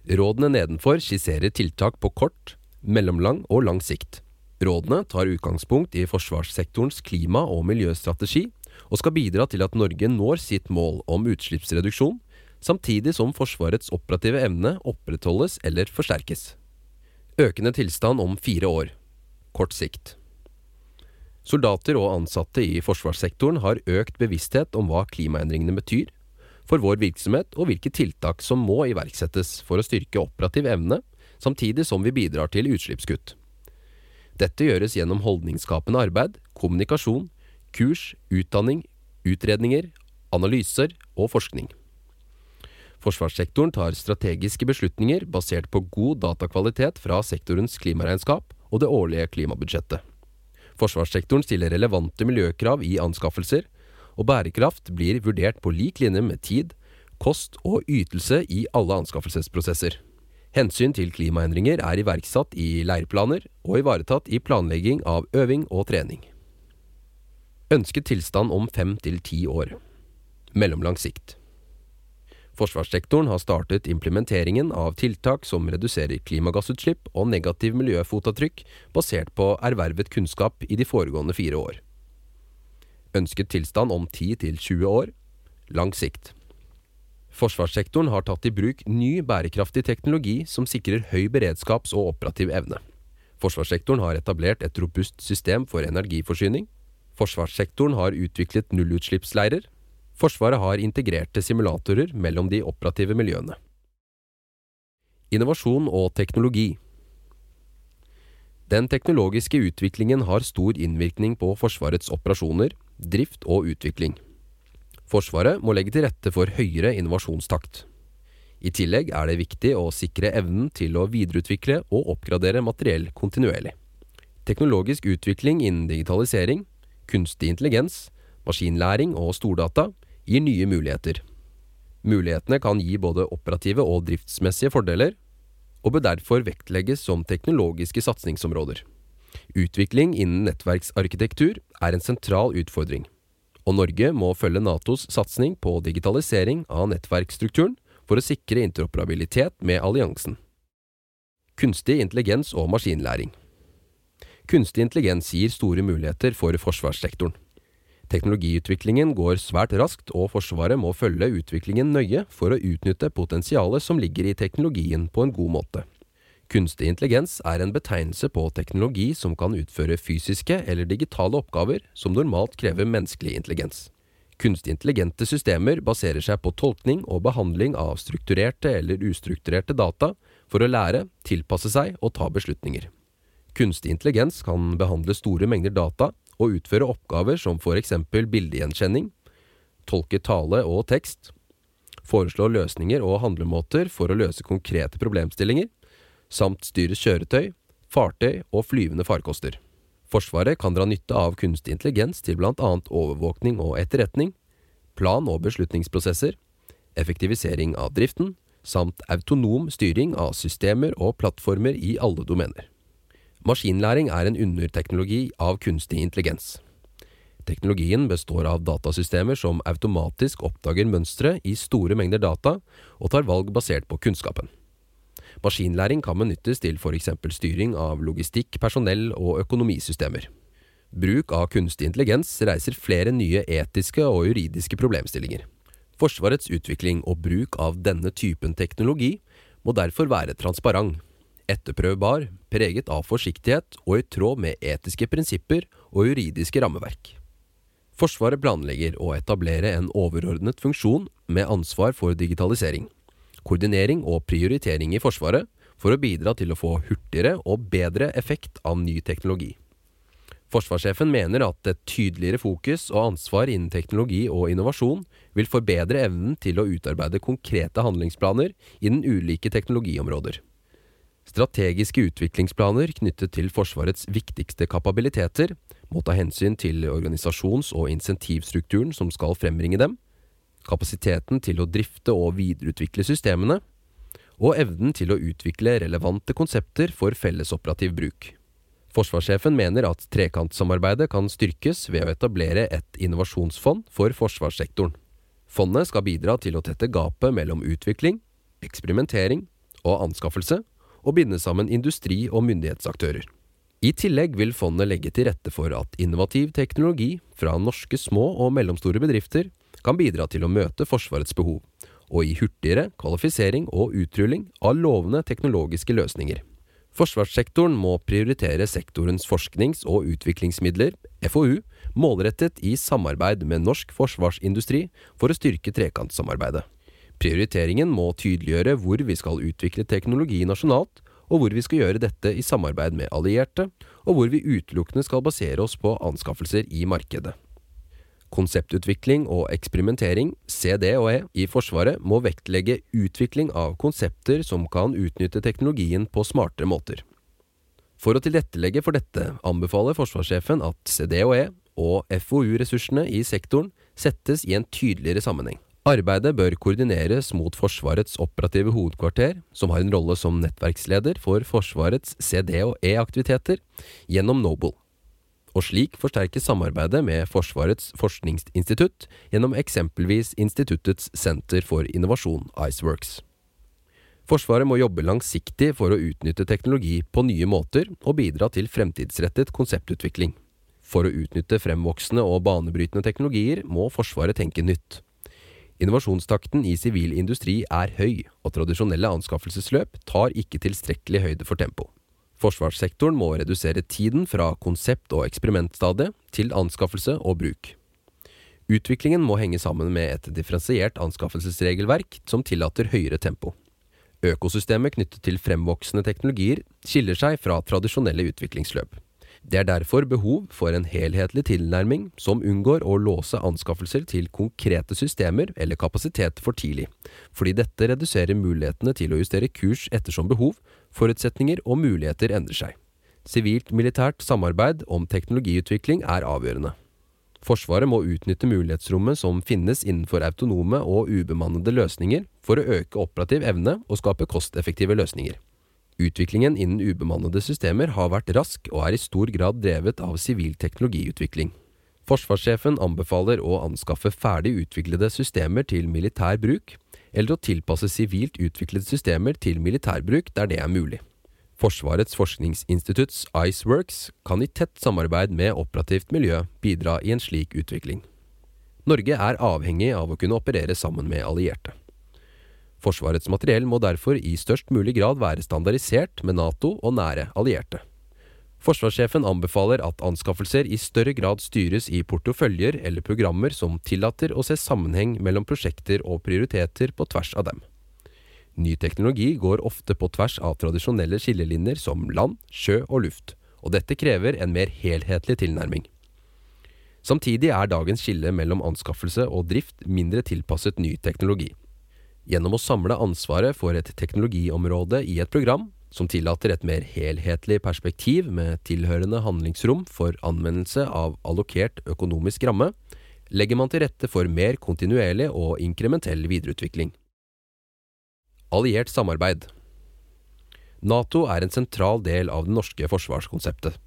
Rådene nedenfor skisserer tiltak på kort, mellomlang og lang sikt. Rådene tar utgangspunkt i forsvarssektorens klima- og miljøstrategi, og skal bidra til at Norge når sitt mål om utslippsreduksjon, samtidig som Forsvarets operative evne opprettholdes eller forsterkes. Økende tilstand om fire år. Kort sikt. Soldater og ansatte i forsvarssektoren har økt bevissthet om hva klimaendringene betyr, for vår virksomhet og hvilke tiltak som må iverksettes for å styrke operativ evne, samtidig som vi bidrar til utslippskutt. Dette gjøres gjennom holdningsskapende arbeid, kommunikasjon, kurs, utdanning, utredninger, analyser og forskning. Forsvarssektoren tar strategiske beslutninger basert på god datakvalitet fra sektorens klimaregnskap og det årlige klimabudsjettet. Forsvarssektoren stiller relevante miljøkrav i anskaffelser, og bærekraft blir vurdert på lik linje med tid, kost og ytelse i alle anskaffelsesprosesser. Hensyn til klimaendringer er iverksatt i leirplaner og ivaretatt i planlegging av øving og trening. Ønsket tilstand om fem til ti år. Mellomlang sikt. Forsvarssektoren har startet implementeringen av tiltak som reduserer klimagassutslipp og negativ miljøfotavtrykk basert på ervervet kunnskap i de foregående fire år. Ønsket tilstand om 10-20 år. Lang sikt. Forsvarssektoren har tatt i bruk ny bærekraftig teknologi som sikrer høy beredskaps- og operativ evne. Forsvarssektoren har etablert et robust system for energiforsyning. Forsvarssektoren har utviklet nullutslippsleirer. Forsvaret har integrerte simulatorer mellom de operative miljøene. Innovasjon og teknologi. Den teknologiske utviklingen har stor innvirkning på Forsvarets operasjoner, drift og utvikling. Forsvaret må legge til rette for høyere innovasjonstakt. I tillegg er det viktig å sikre evnen til å videreutvikle og oppgradere materiell kontinuerlig. Teknologisk utvikling innen digitalisering, kunstig intelligens, maskinlæring og stordata gir nye muligheter. Mulighetene kan gi både operative og driftsmessige fordeler, og bør derfor vektlegges som teknologiske satsingsområder. Utvikling innen nettverksarkitektur er en sentral utfordring, og Norge må følge Natos satsing på digitalisering av nettverksstrukturen for å sikre interoperabilitet med alliansen. Kunstig intelligens og maskinlæring Kunstig intelligens gir store muligheter for forsvarssektoren. Teknologiutviklingen går svært raskt, og Forsvaret må følge utviklingen nøye for å utnytte potensialet som ligger i teknologien på en god måte. Kunstig intelligens er en betegnelse på teknologi som kan utføre fysiske eller digitale oppgaver som normalt krever menneskelig intelligens. Kunstig intelligente systemer baserer seg på tolkning og behandling av strukturerte eller ustrukturerte data for å lære, tilpasse seg og ta beslutninger. Kunstig intelligens kan behandle store mengder data og utføre oppgaver som for eksempel bildegjenkjenning, tolke tale og tekst, foreslå løsninger og handlemåter for å løse konkrete problemstillinger, samt styre kjøretøy, fartøy og flyvende farkoster. Forsvaret kan dra nytte av kunstig intelligens til blant annet overvåkning og etterretning, plan- og beslutningsprosesser, effektivisering av driften, samt autonom styring av systemer og plattformer i alle domener. Maskinlæring er en underteknologi av kunstig intelligens. Teknologien består av datasystemer som automatisk oppdager mønstre i store mengder data og tar valg basert på kunnskapen. Maskinlæring kan benyttes til f.eks. styring av logistikk, personell og økonomisystemer. Bruk av kunstig intelligens reiser flere nye etiske og juridiske problemstillinger. Forsvarets utvikling og bruk av denne typen teknologi må derfor være transparent, etterprøvbar, preget av forsiktighet og i tråd med etiske prinsipper og juridiske rammeverk. Forsvaret planlegger å etablere en overordnet funksjon med ansvar for digitalisering koordinering og prioritering i Forsvaret for å bidra til å få hurtigere og bedre effekt av ny teknologi. Forsvarssjefen mener at et tydeligere fokus og ansvar innen teknologi og innovasjon vil forbedre evnen til å utarbeide konkrete handlingsplaner innen ulike teknologiområder. Strategiske utviklingsplaner knyttet til Forsvarets viktigste kapabiliteter må ta hensyn til organisasjons- og insentivstrukturen som skal frembringe dem, kapasiteten til å drifte og videreutvikle systemene, og evnen til å utvikle relevante konsepter for fellesoperativ bruk. Forsvarssjefen mener at trekantsamarbeidet kan styrkes ved å etablere et innovasjonsfond for forsvarssektoren. Fondet skal bidra til å tette gapet mellom utvikling, eksperimentering og anskaffelse, og binde sammen industri og myndighetsaktører. I tillegg vil fondet legge til rette for at innovativ teknologi fra norske små og mellomstore bedrifter kan bidra til å møte Forsvarets behov, og gi hurtigere kvalifisering og utrulling av lovende teknologiske løsninger. Forsvarssektoren må prioritere sektorens forsknings- og utviklingsmidler, FoU, målrettet i samarbeid med norsk forsvarsindustri for å styrke trekantsamarbeidet. Prioriteringen må tydeliggjøre hvor vi skal utvikle teknologi nasjonalt, og hvor vi skal gjøre dette i samarbeid med allierte, og hvor vi utelukkende skal basere oss på anskaffelser i markedet. Konseptutvikling og eksperimentering, CD og E, i Forsvaret må vektlegge utvikling av konsepter som kan utnytte teknologien på smartere måter. For å tilrettelegge for dette anbefaler forsvarssjefen at CDE og FoU-ressursene i sektoren settes i en tydeligere sammenheng. Arbeidet bør koordineres mot Forsvarets operative hovedkvarter, som har en rolle som nettverksleder for Forsvarets CD- og E-aktiviteter, gjennom Noble og slik forsterkes samarbeidet med Forsvarets forskningsinstitutt gjennom eksempelvis instituttets Senter for innovasjon, Iceworks. Forsvaret må jobbe langsiktig for å utnytte teknologi på nye måter og bidra til fremtidsrettet konseptutvikling. For å utnytte fremvoksende og banebrytende teknologier må Forsvaret tenke nytt. Innovasjonstakten i sivil industri er høy, og tradisjonelle anskaffelsesløp tar ikke tilstrekkelig høyde for tempo. Forsvarssektoren må redusere tiden fra konsept- og eksperimentstadiet til anskaffelse og bruk. Utviklingen må henge sammen med et differensiert anskaffelsesregelverk som tillater høyere tempo. Økosystemet knyttet til fremvoksende teknologier skiller seg fra tradisjonelle utviklingsløp. Det er derfor behov for en helhetlig tilnærming som unngår å låse anskaffelser til konkrete systemer eller kapasitet for tidlig, fordi dette reduserer mulighetene til å justere kurs ettersom behov, forutsetninger og muligheter endrer seg. Sivilt-militært samarbeid om teknologiutvikling er avgjørende. Forsvaret må utnytte mulighetsrommet som finnes innenfor autonome og ubemannede løsninger for å øke operativ evne og skape kosteffektive løsninger. Utviklingen innen ubemannede systemer har vært rask og er i stor grad drevet av sivil teknologiutvikling. Forsvarssjefen anbefaler å anskaffe ferdig utviklede systemer til militær bruk, eller å tilpasse sivilt utviklede systemer til militær bruk der det er mulig. Forsvarets forskningsinstitutts Iceworks kan i tett samarbeid med operativt miljø bidra i en slik utvikling. Norge er avhengig av å kunne operere sammen med allierte. Forsvarets materiell må derfor i størst mulig grad være standardisert med Nato og nære allierte. Forsvarssjefen anbefaler at anskaffelser i større grad styres i porteføljer eller programmer som tillater å se sammenheng mellom prosjekter og prioriteter på tvers av dem. Ny teknologi går ofte på tvers av tradisjonelle skillelinjer som land, sjø og luft, og dette krever en mer helhetlig tilnærming. Samtidig er dagens skille mellom anskaffelse og drift mindre tilpasset ny teknologi. Gjennom å samle ansvaret for et teknologiområde i et program, som tillater et mer helhetlig perspektiv med tilhørende handlingsrom for anvendelse av allokert økonomisk ramme, legger man til rette for mer kontinuerlig og inkrementell videreutvikling. Alliert samarbeid Nato er en sentral del av det norske forsvarskonseptet.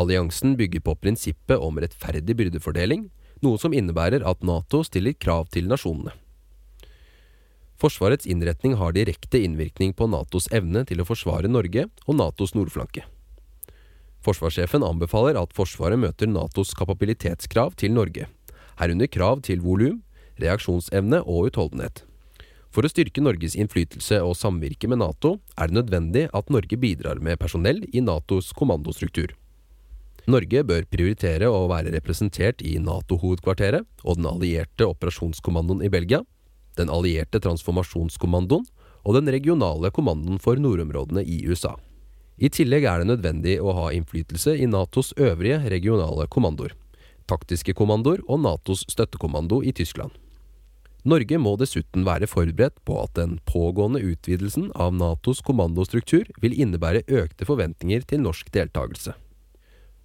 Alliansen bygger på prinsippet om rettferdig byrdefordeling, noe som innebærer at Nato stiller krav til nasjonene. Forsvarets innretning har direkte innvirkning på Natos evne til å forsvare Norge og Natos nordflanke. Forsvarssjefen anbefaler at Forsvaret møter Natos kapabilitetskrav til Norge, herunder krav til volum, reaksjonsevne og utholdenhet. For å styrke Norges innflytelse og samvirke med Nato er det nødvendig at Norge bidrar med personell i Natos kommandostruktur. Norge bør prioritere å være representert i Nato-hovedkvarteret og den allierte operasjonskommandoen i Belgia, den allierte transformasjonskommandoen og den regionale kommandoen for nordområdene i USA. I tillegg er det nødvendig å ha innflytelse i Natos øvrige regionale kommandoer, taktiske kommandoer og Natos støttekommando i Tyskland. Norge må dessuten være forberedt på at den pågående utvidelsen av Natos kommandostruktur vil innebære økte forventninger til norsk deltakelse.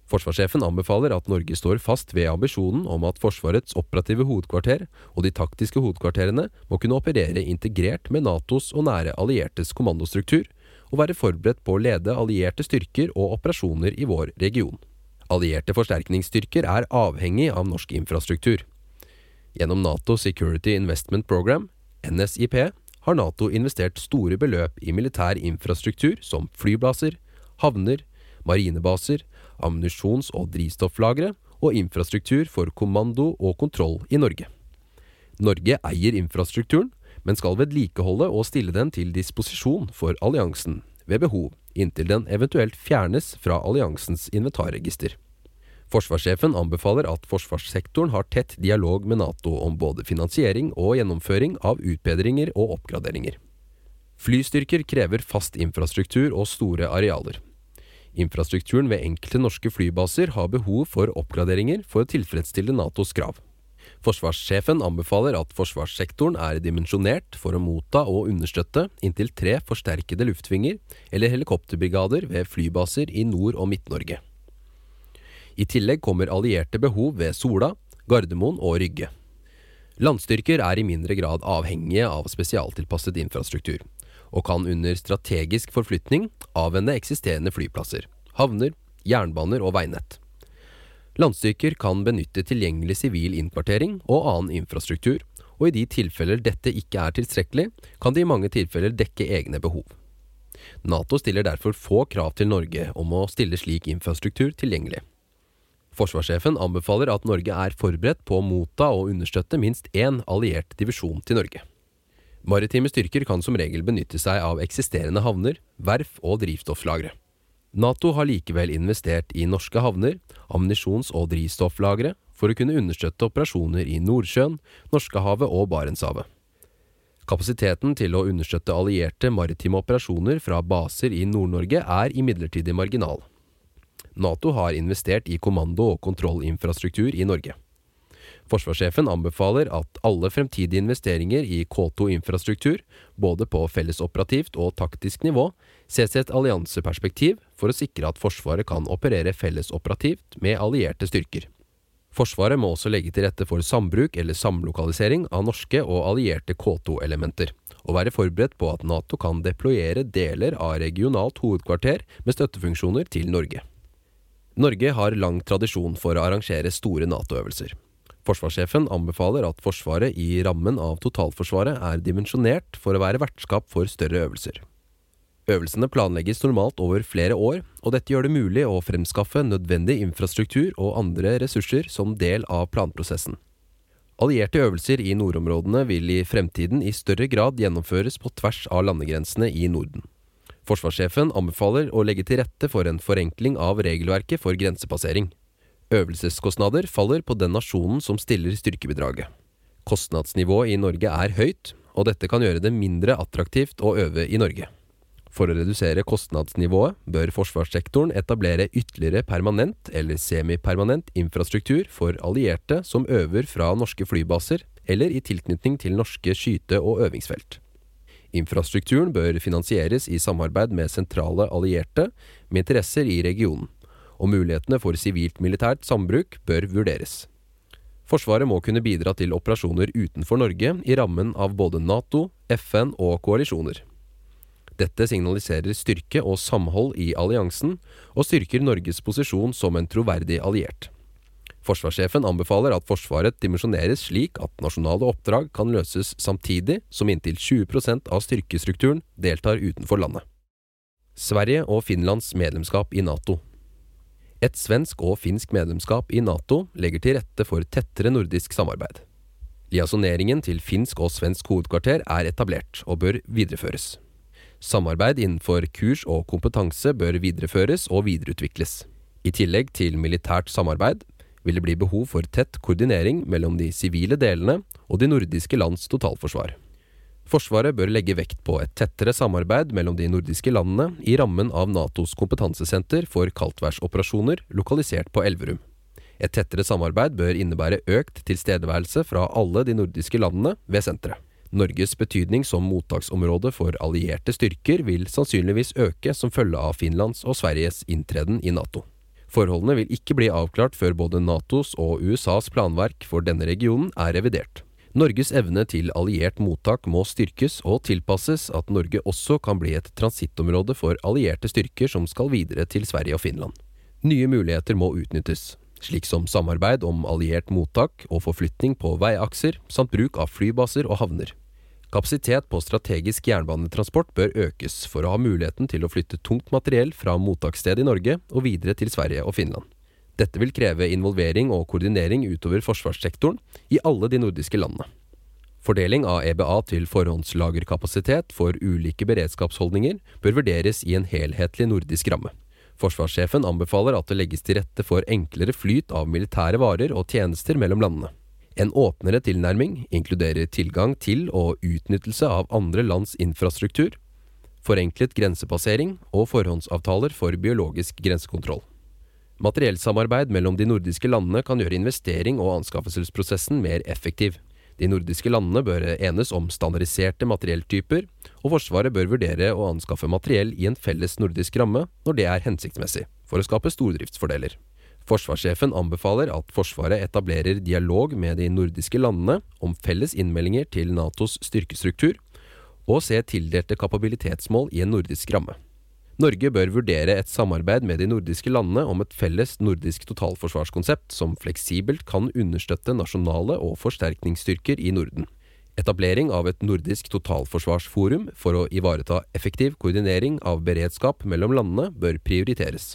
Forsvarssjefen anbefaler at Norge står fast ved ambisjonen om at Forsvarets operative hovedkvarter og de taktiske hovedkvarterene må kunne operere integrert med Natos og nære alliertes kommandostruktur, og være forberedt på å lede allierte styrker og operasjoner i vår region. Allierte forsterkningsstyrker er avhengig av norsk infrastruktur. Gjennom NATO Security Investment Program, NSIP, har Nato investert store beløp i militær infrastruktur som flyblaser, havner, marinebaser, ammunisjons- og drivstofflagre og infrastruktur for kommando og kontroll i Norge. Norge eier infrastrukturen, men skal vedlikeholde og stille den til disposisjon for alliansen ved behov, inntil den eventuelt fjernes fra alliansens inventarregister. Forsvarssjefen anbefaler at forsvarssektoren har tett dialog med Nato om både finansiering og gjennomføring av utbedringer og oppgraderinger. Flystyrker krever fast infrastruktur og store arealer. Infrastrukturen ved enkelte norske flybaser har behov for oppgraderinger for å tilfredsstille Natos krav. Forsvarssjefen anbefaler at forsvarssektoren er dimensjonert for å motta og understøtte inntil tre forsterkede luftvinger eller helikopterbrigader ved flybaser i Nord- og Midt-Norge. I tillegg kommer allierte behov ved Sola, Gardermoen og Rygge. Landstyrker er i mindre grad avhengige av spesialtilpasset infrastruktur, og kan under strategisk forflytning avvende eksisterende flyplasser, havner, jernbaner og veinett. Landstyrker kan benytte tilgjengelig sivil innkvartering og annen infrastruktur, og i de tilfeller dette ikke er tilstrekkelig, kan de i mange tilfeller dekke egne behov. Nato stiller derfor få krav til Norge om å stille slik infrastruktur tilgjengelig. Forsvarssjefen anbefaler at Norge er forberedt på å motta og understøtte minst én alliert divisjon til Norge. Maritime styrker kan som regel benytte seg av eksisterende havner, verf og drivstofflagre. Nato har likevel investert i norske havner, ammunisjons- og drivstofflagre for å kunne understøtte operasjoner i Nordsjøen, Norskehavet og Barentshavet. Kapasiteten til å understøtte allierte maritime operasjoner fra baser i Nord-Norge er imidlertid marginal. Nato har investert i kommando- og kontrollinfrastruktur i Norge. Forsvarssjefen anbefaler at alle fremtidige investeringer i K2-infrastruktur, både på fellesoperativt og taktisk nivå, ses i et allianseperspektiv for å sikre at Forsvaret kan operere fellesoperativt med allierte styrker. Forsvaret må også legge til rette for sambruk eller samlokalisering av norske og allierte K2-elementer, og være forberedt på at Nato kan deployere deler av regionalt hovedkvarter med støttefunksjoner til Norge. Norge har lang tradisjon for å arrangere store Nato-øvelser. Forsvarssjefen anbefaler at Forsvaret i rammen av totalforsvaret er dimensjonert for å være vertskap for større øvelser. Øvelsene planlegges normalt over flere år, og dette gjør det mulig å fremskaffe nødvendig infrastruktur og andre ressurser som del av planprosessen. Allierte øvelser i nordområdene vil i fremtiden i større grad gjennomføres på tvers av landegrensene i Norden. Forsvarssjefen anbefaler å legge til rette for en forenkling av regelverket for grensepassering. Øvelseskostnader faller på den nasjonen som stiller styrkebidraget. Kostnadsnivået i Norge er høyt, og dette kan gjøre det mindre attraktivt å øve i Norge. For å redusere kostnadsnivået bør forsvarssektoren etablere ytterligere permanent eller semipermanent infrastruktur for allierte som øver fra norske flybaser eller i tilknytning til norske skyte- og øvingsfelt. Infrastrukturen bør finansieres i samarbeid med sentrale allierte med interesser i regionen, og mulighetene for sivilt-militært sambruk bør vurderes. Forsvaret må kunne bidra til operasjoner utenfor Norge i rammen av både Nato, FN og koalisjoner. Dette signaliserer styrke og samhold i alliansen, og styrker Norges posisjon som en troverdig alliert. Forsvarssjefen anbefaler at Forsvaret dimensjoneres slik at nasjonale oppdrag kan løses samtidig som inntil 20% av styrkestrukturen deltar utenfor landet. Sverige og Finlands medlemskap i Nato Et svensk og finsk medlemskap i Nato legger til rette for tettere nordisk samarbeid. Liasoneringen til finsk og svensk hovedkvarter er etablert, og bør videreføres. Samarbeid innenfor kurs og kompetanse bør videreføres og videreutvikles. I tillegg til militært samarbeid vil det bli behov for tett koordinering mellom de sivile delene og de nordiske lands totalforsvar. Forsvaret bør legge vekt på et tettere samarbeid mellom de nordiske landene i rammen av Natos kompetansesenter for kaldtværsoperasjoner lokalisert på Elverum. Et tettere samarbeid bør innebære økt tilstedeværelse fra alle de nordiske landene ved senteret. Norges betydning som mottaksområde for allierte styrker vil sannsynligvis øke som følge av Finlands og Sveriges inntreden i Nato. Forholdene vil ikke bli avklart før både Natos og USAs planverk for denne regionen er revidert. Norges evne til alliert mottak må styrkes og tilpasses at Norge også kan bli et transittområde for allierte styrker som skal videre til Sverige og Finland. Nye muligheter må utnyttes, slik som samarbeid om alliert mottak og forflytning på veiakser, samt bruk av flybaser og havner. Kapasitet på strategisk jernbanetransport bør økes for å ha muligheten til å flytte tungt materiell fra mottakssted i Norge og videre til Sverige og Finland. Dette vil kreve involvering og koordinering utover forsvarssektoren i alle de nordiske landene. Fordeling av EBA til forhåndslagerkapasitet for ulike beredskapsholdninger bør vurderes i en helhetlig nordisk ramme. Forsvarssjefen anbefaler at det legges til rette for enklere flyt av militære varer og tjenester mellom landene. En åpnere tilnærming inkluderer tilgang til og utnyttelse av andre lands infrastruktur, forenklet grensepassering og forhåndsavtaler for biologisk grensekontroll. Materiellsamarbeid mellom de nordiske landene kan gjøre investering og anskaffelsesprosessen mer effektiv. De nordiske landene bør enes om standardiserte materielltyper, og Forsvaret bør vurdere å anskaffe materiell i en felles nordisk ramme når det er hensiktsmessig, for å skape stordriftsfordeler. Forsvarssjefen anbefaler at Forsvaret etablerer dialog med de nordiske landene om felles innmeldinger til Natos styrkestruktur, og se tildelte kapabilitetsmål i en nordisk ramme. Norge bør vurdere et samarbeid med de nordiske landene om et felles nordisk totalforsvarskonsept som fleksibelt kan understøtte nasjonale og forsterkningsstyrker i Norden. Etablering av et nordisk totalforsvarsforum for å ivareta effektiv koordinering av beredskap mellom landene bør prioriteres.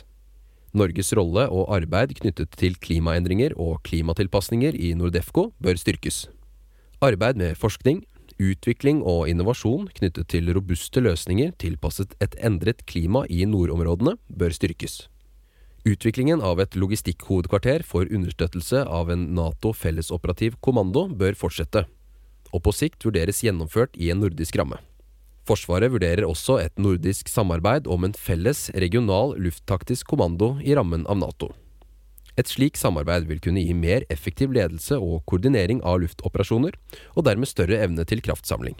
Norges rolle og arbeid knyttet til klimaendringer og klimatilpasninger i Nordefco bør styrkes. Arbeid med forskning, utvikling og innovasjon knyttet til robuste løsninger tilpasset et endret klima i nordområdene bør styrkes. Utviklingen av et logistikkhovedkvarter for understøttelse av en Nato fellesoperativ kommando bør fortsette, og på sikt vurderes gjennomført i en nordisk ramme. Forsvaret vurderer også et nordisk samarbeid om en felles regional lufttaktisk kommando i rammen av Nato. Et slikt samarbeid vil kunne gi mer effektiv ledelse og koordinering av luftoperasjoner, og dermed større evne til kraftsamling.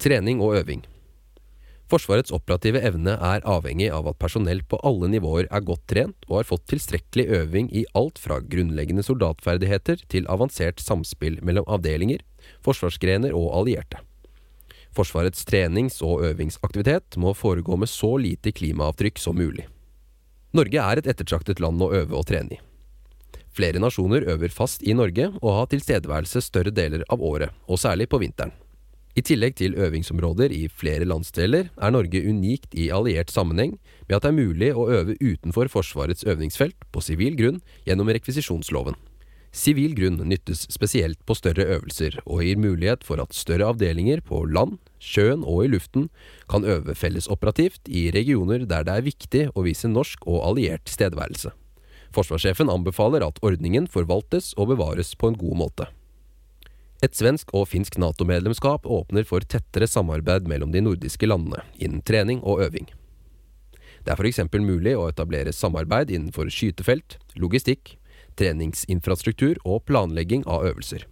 Trening og øving. Forsvarets operative evne er avhengig av at personell på alle nivåer er godt trent og har fått tilstrekkelig øving i alt fra grunnleggende soldatferdigheter til avansert samspill mellom avdelinger, forsvarsgrener og allierte. Forsvarets trenings- og øvingsaktivitet må foregå med så lite klimaavtrykk som mulig. Norge er et ettertraktet land å øve og trene i. Flere nasjoner øver fast i Norge og har tilstedeværelse større deler av året, og særlig på vinteren. I tillegg til øvingsområder i flere landsdeler er Norge unikt i alliert sammenheng ved at det er mulig å øve utenfor Forsvarets øvningsfelt på sivil grunn gjennom rekvisisjonsloven. Sivil grunn nyttes spesielt på større øvelser, og gir mulighet for at større avdelinger på land, sjøen og i luften kan øve fellesoperativt i regioner der det er viktig å vise norsk og alliert tilstedeværelse. Forsvarssjefen anbefaler at ordningen forvaltes og bevares på en god måte. Et svensk og finsk Nato-medlemskap åpner for tettere samarbeid mellom de nordiske landene innen trening og øving. Det er f.eks. mulig å etablere samarbeid innenfor skytefelt, logistikk, treningsinfrastruktur og planlegging av øvelser.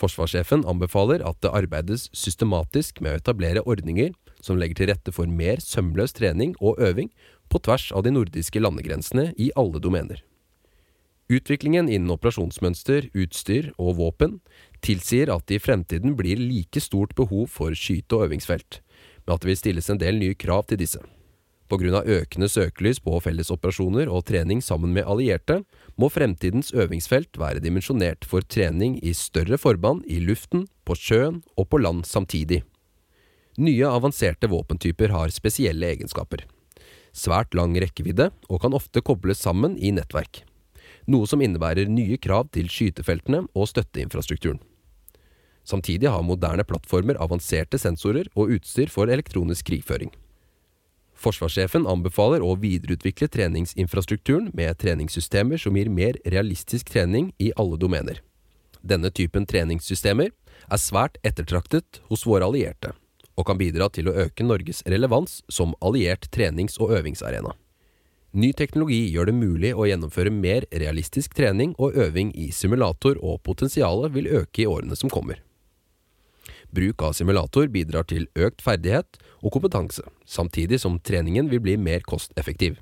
Forsvarssjefen anbefaler at det arbeides systematisk med å etablere ordninger som legger til rette for mer sømløs trening og øving på tvers av de nordiske landegrensene i alle domener. Utviklingen innen operasjonsmønster, utstyr og våpen tilsier at det i fremtiden blir like stort behov for skyte- og øvingsfelt, men at det vil stilles en del nye krav til disse. Av økende søkelys på fellesoperasjoner og trening sammen med allierte, må fremtidens øvingsfelt være dimensjonert for trening i større forband i luften, på sjøen og på land samtidig. Nye avanserte våpentyper har spesielle egenskaper. Svært lang rekkevidde og kan ofte kobles sammen i nettverk noe som innebærer nye krav til skytefeltene og støtteinfrastrukturen. Samtidig har moderne plattformer avanserte sensorer og utstyr for elektronisk krigføring. Forsvarssjefen anbefaler å videreutvikle treningsinfrastrukturen med treningssystemer som gir mer realistisk trening i alle domener. Denne typen treningssystemer er svært ettertraktet hos våre allierte, og kan bidra til å øke Norges relevans som alliert trenings- og øvingsarena. Ny teknologi gjør det mulig å gjennomføre mer realistisk trening og øving i simulator, og potensialet vil øke i årene som kommer. Bruk av simulator bidrar til økt ferdighet og kompetanse, samtidig som treningen vil bli mer kosteffektiv.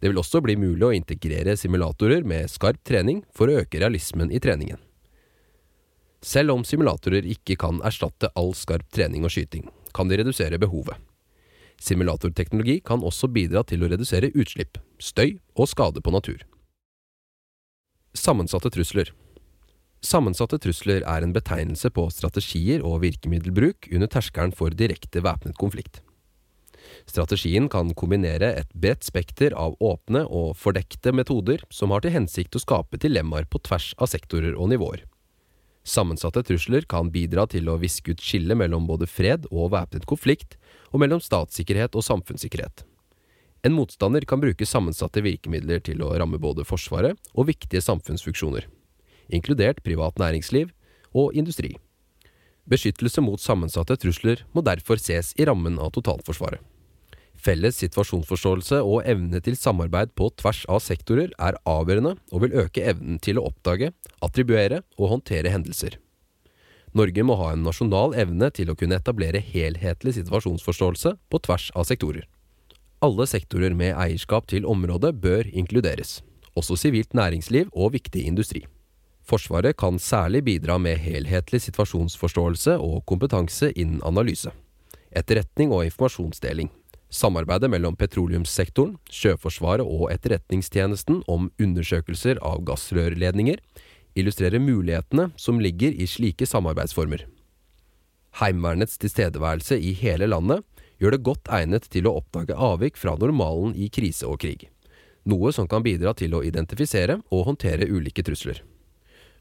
Det vil også bli mulig å integrere simulatorer med skarp trening for å øke realismen i treningen. Selv om simulatorer ikke kan erstatte all skarp trening og skyting, kan de redusere behovet. Simulatorteknologi kan også bidra til å redusere utslipp, støy og skade på natur. Sammensatte trusler Sammensatte trusler er en betegnelse på strategier og virkemiddelbruk under terskelen for direkte væpnet konflikt. Strategien kan kombinere et bredt spekter av åpne og fordekte metoder som har til hensikt å skape dilemmaer på tvers av sektorer og nivåer. Sammensatte trusler kan bidra til å viske ut skillet mellom både fred og væpnet konflikt, og mellom statssikkerhet og samfunnssikkerhet. En motstander kan bruke sammensatte virkemidler til å ramme både Forsvaret og viktige samfunnsfunksjoner, inkludert privat næringsliv og industri. Beskyttelse mot sammensatte trusler må derfor ses i rammen av totalforsvaret. Felles situasjonsforståelse og evne til samarbeid på tvers av sektorer er avgjørende og vil øke evnen til å oppdage, attribuere og håndtere hendelser. Norge må ha en nasjonal evne til å kunne etablere helhetlig situasjonsforståelse på tvers av sektorer. Alle sektorer med eierskap til området bør inkluderes, også sivilt næringsliv og viktig industri. Forsvaret kan særlig bidra med helhetlig situasjonsforståelse og kompetanse innen analyse, etterretning og informasjonsdeling. Samarbeidet mellom petroleumssektoren, Sjøforsvaret og Etterretningstjenesten om undersøkelser av gassrørledninger illustrerer mulighetene som ligger i slike samarbeidsformer. Heimevernets tilstedeværelse i hele landet gjør det godt egnet til å oppdage avvik fra normalen i krise og krig, noe som kan bidra til å identifisere og håndtere ulike trusler.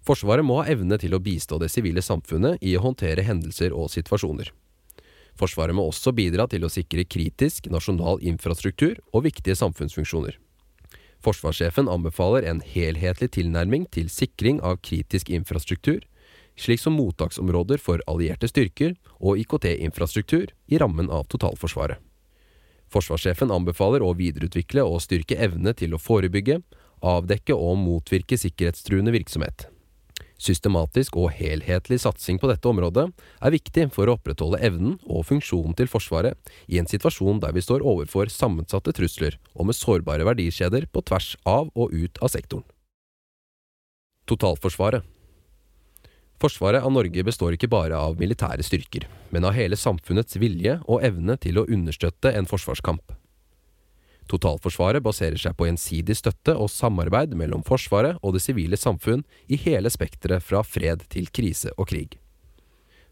Forsvaret må ha evne til å bistå det sivile samfunnet i å håndtere hendelser og situasjoner. Forsvaret må også bidra til å sikre kritisk nasjonal infrastruktur og viktige samfunnsfunksjoner. Forsvarssjefen anbefaler en helhetlig tilnærming til sikring av kritisk infrastruktur, slik som mottaksområder for allierte styrker og IKT-infrastruktur i rammen av totalforsvaret. Forsvarssjefen anbefaler å videreutvikle og styrke evne til å forebygge, avdekke og motvirke sikkerhetstruende virksomhet. Systematisk og helhetlig satsing på dette området er viktig for å opprettholde evnen og funksjonen til Forsvaret i en situasjon der vi står overfor sammensatte trusler og med sårbare verdikjeder på tvers av og ut av sektoren. Totalforsvaret Forsvaret av Norge består ikke bare av militære styrker, men av hele samfunnets vilje og evne til å understøtte en forsvarskamp. Totalforsvaret baserer seg på gjensidig støtte og samarbeid mellom Forsvaret og det sivile samfunn i hele spekteret fra fred til krise og krig.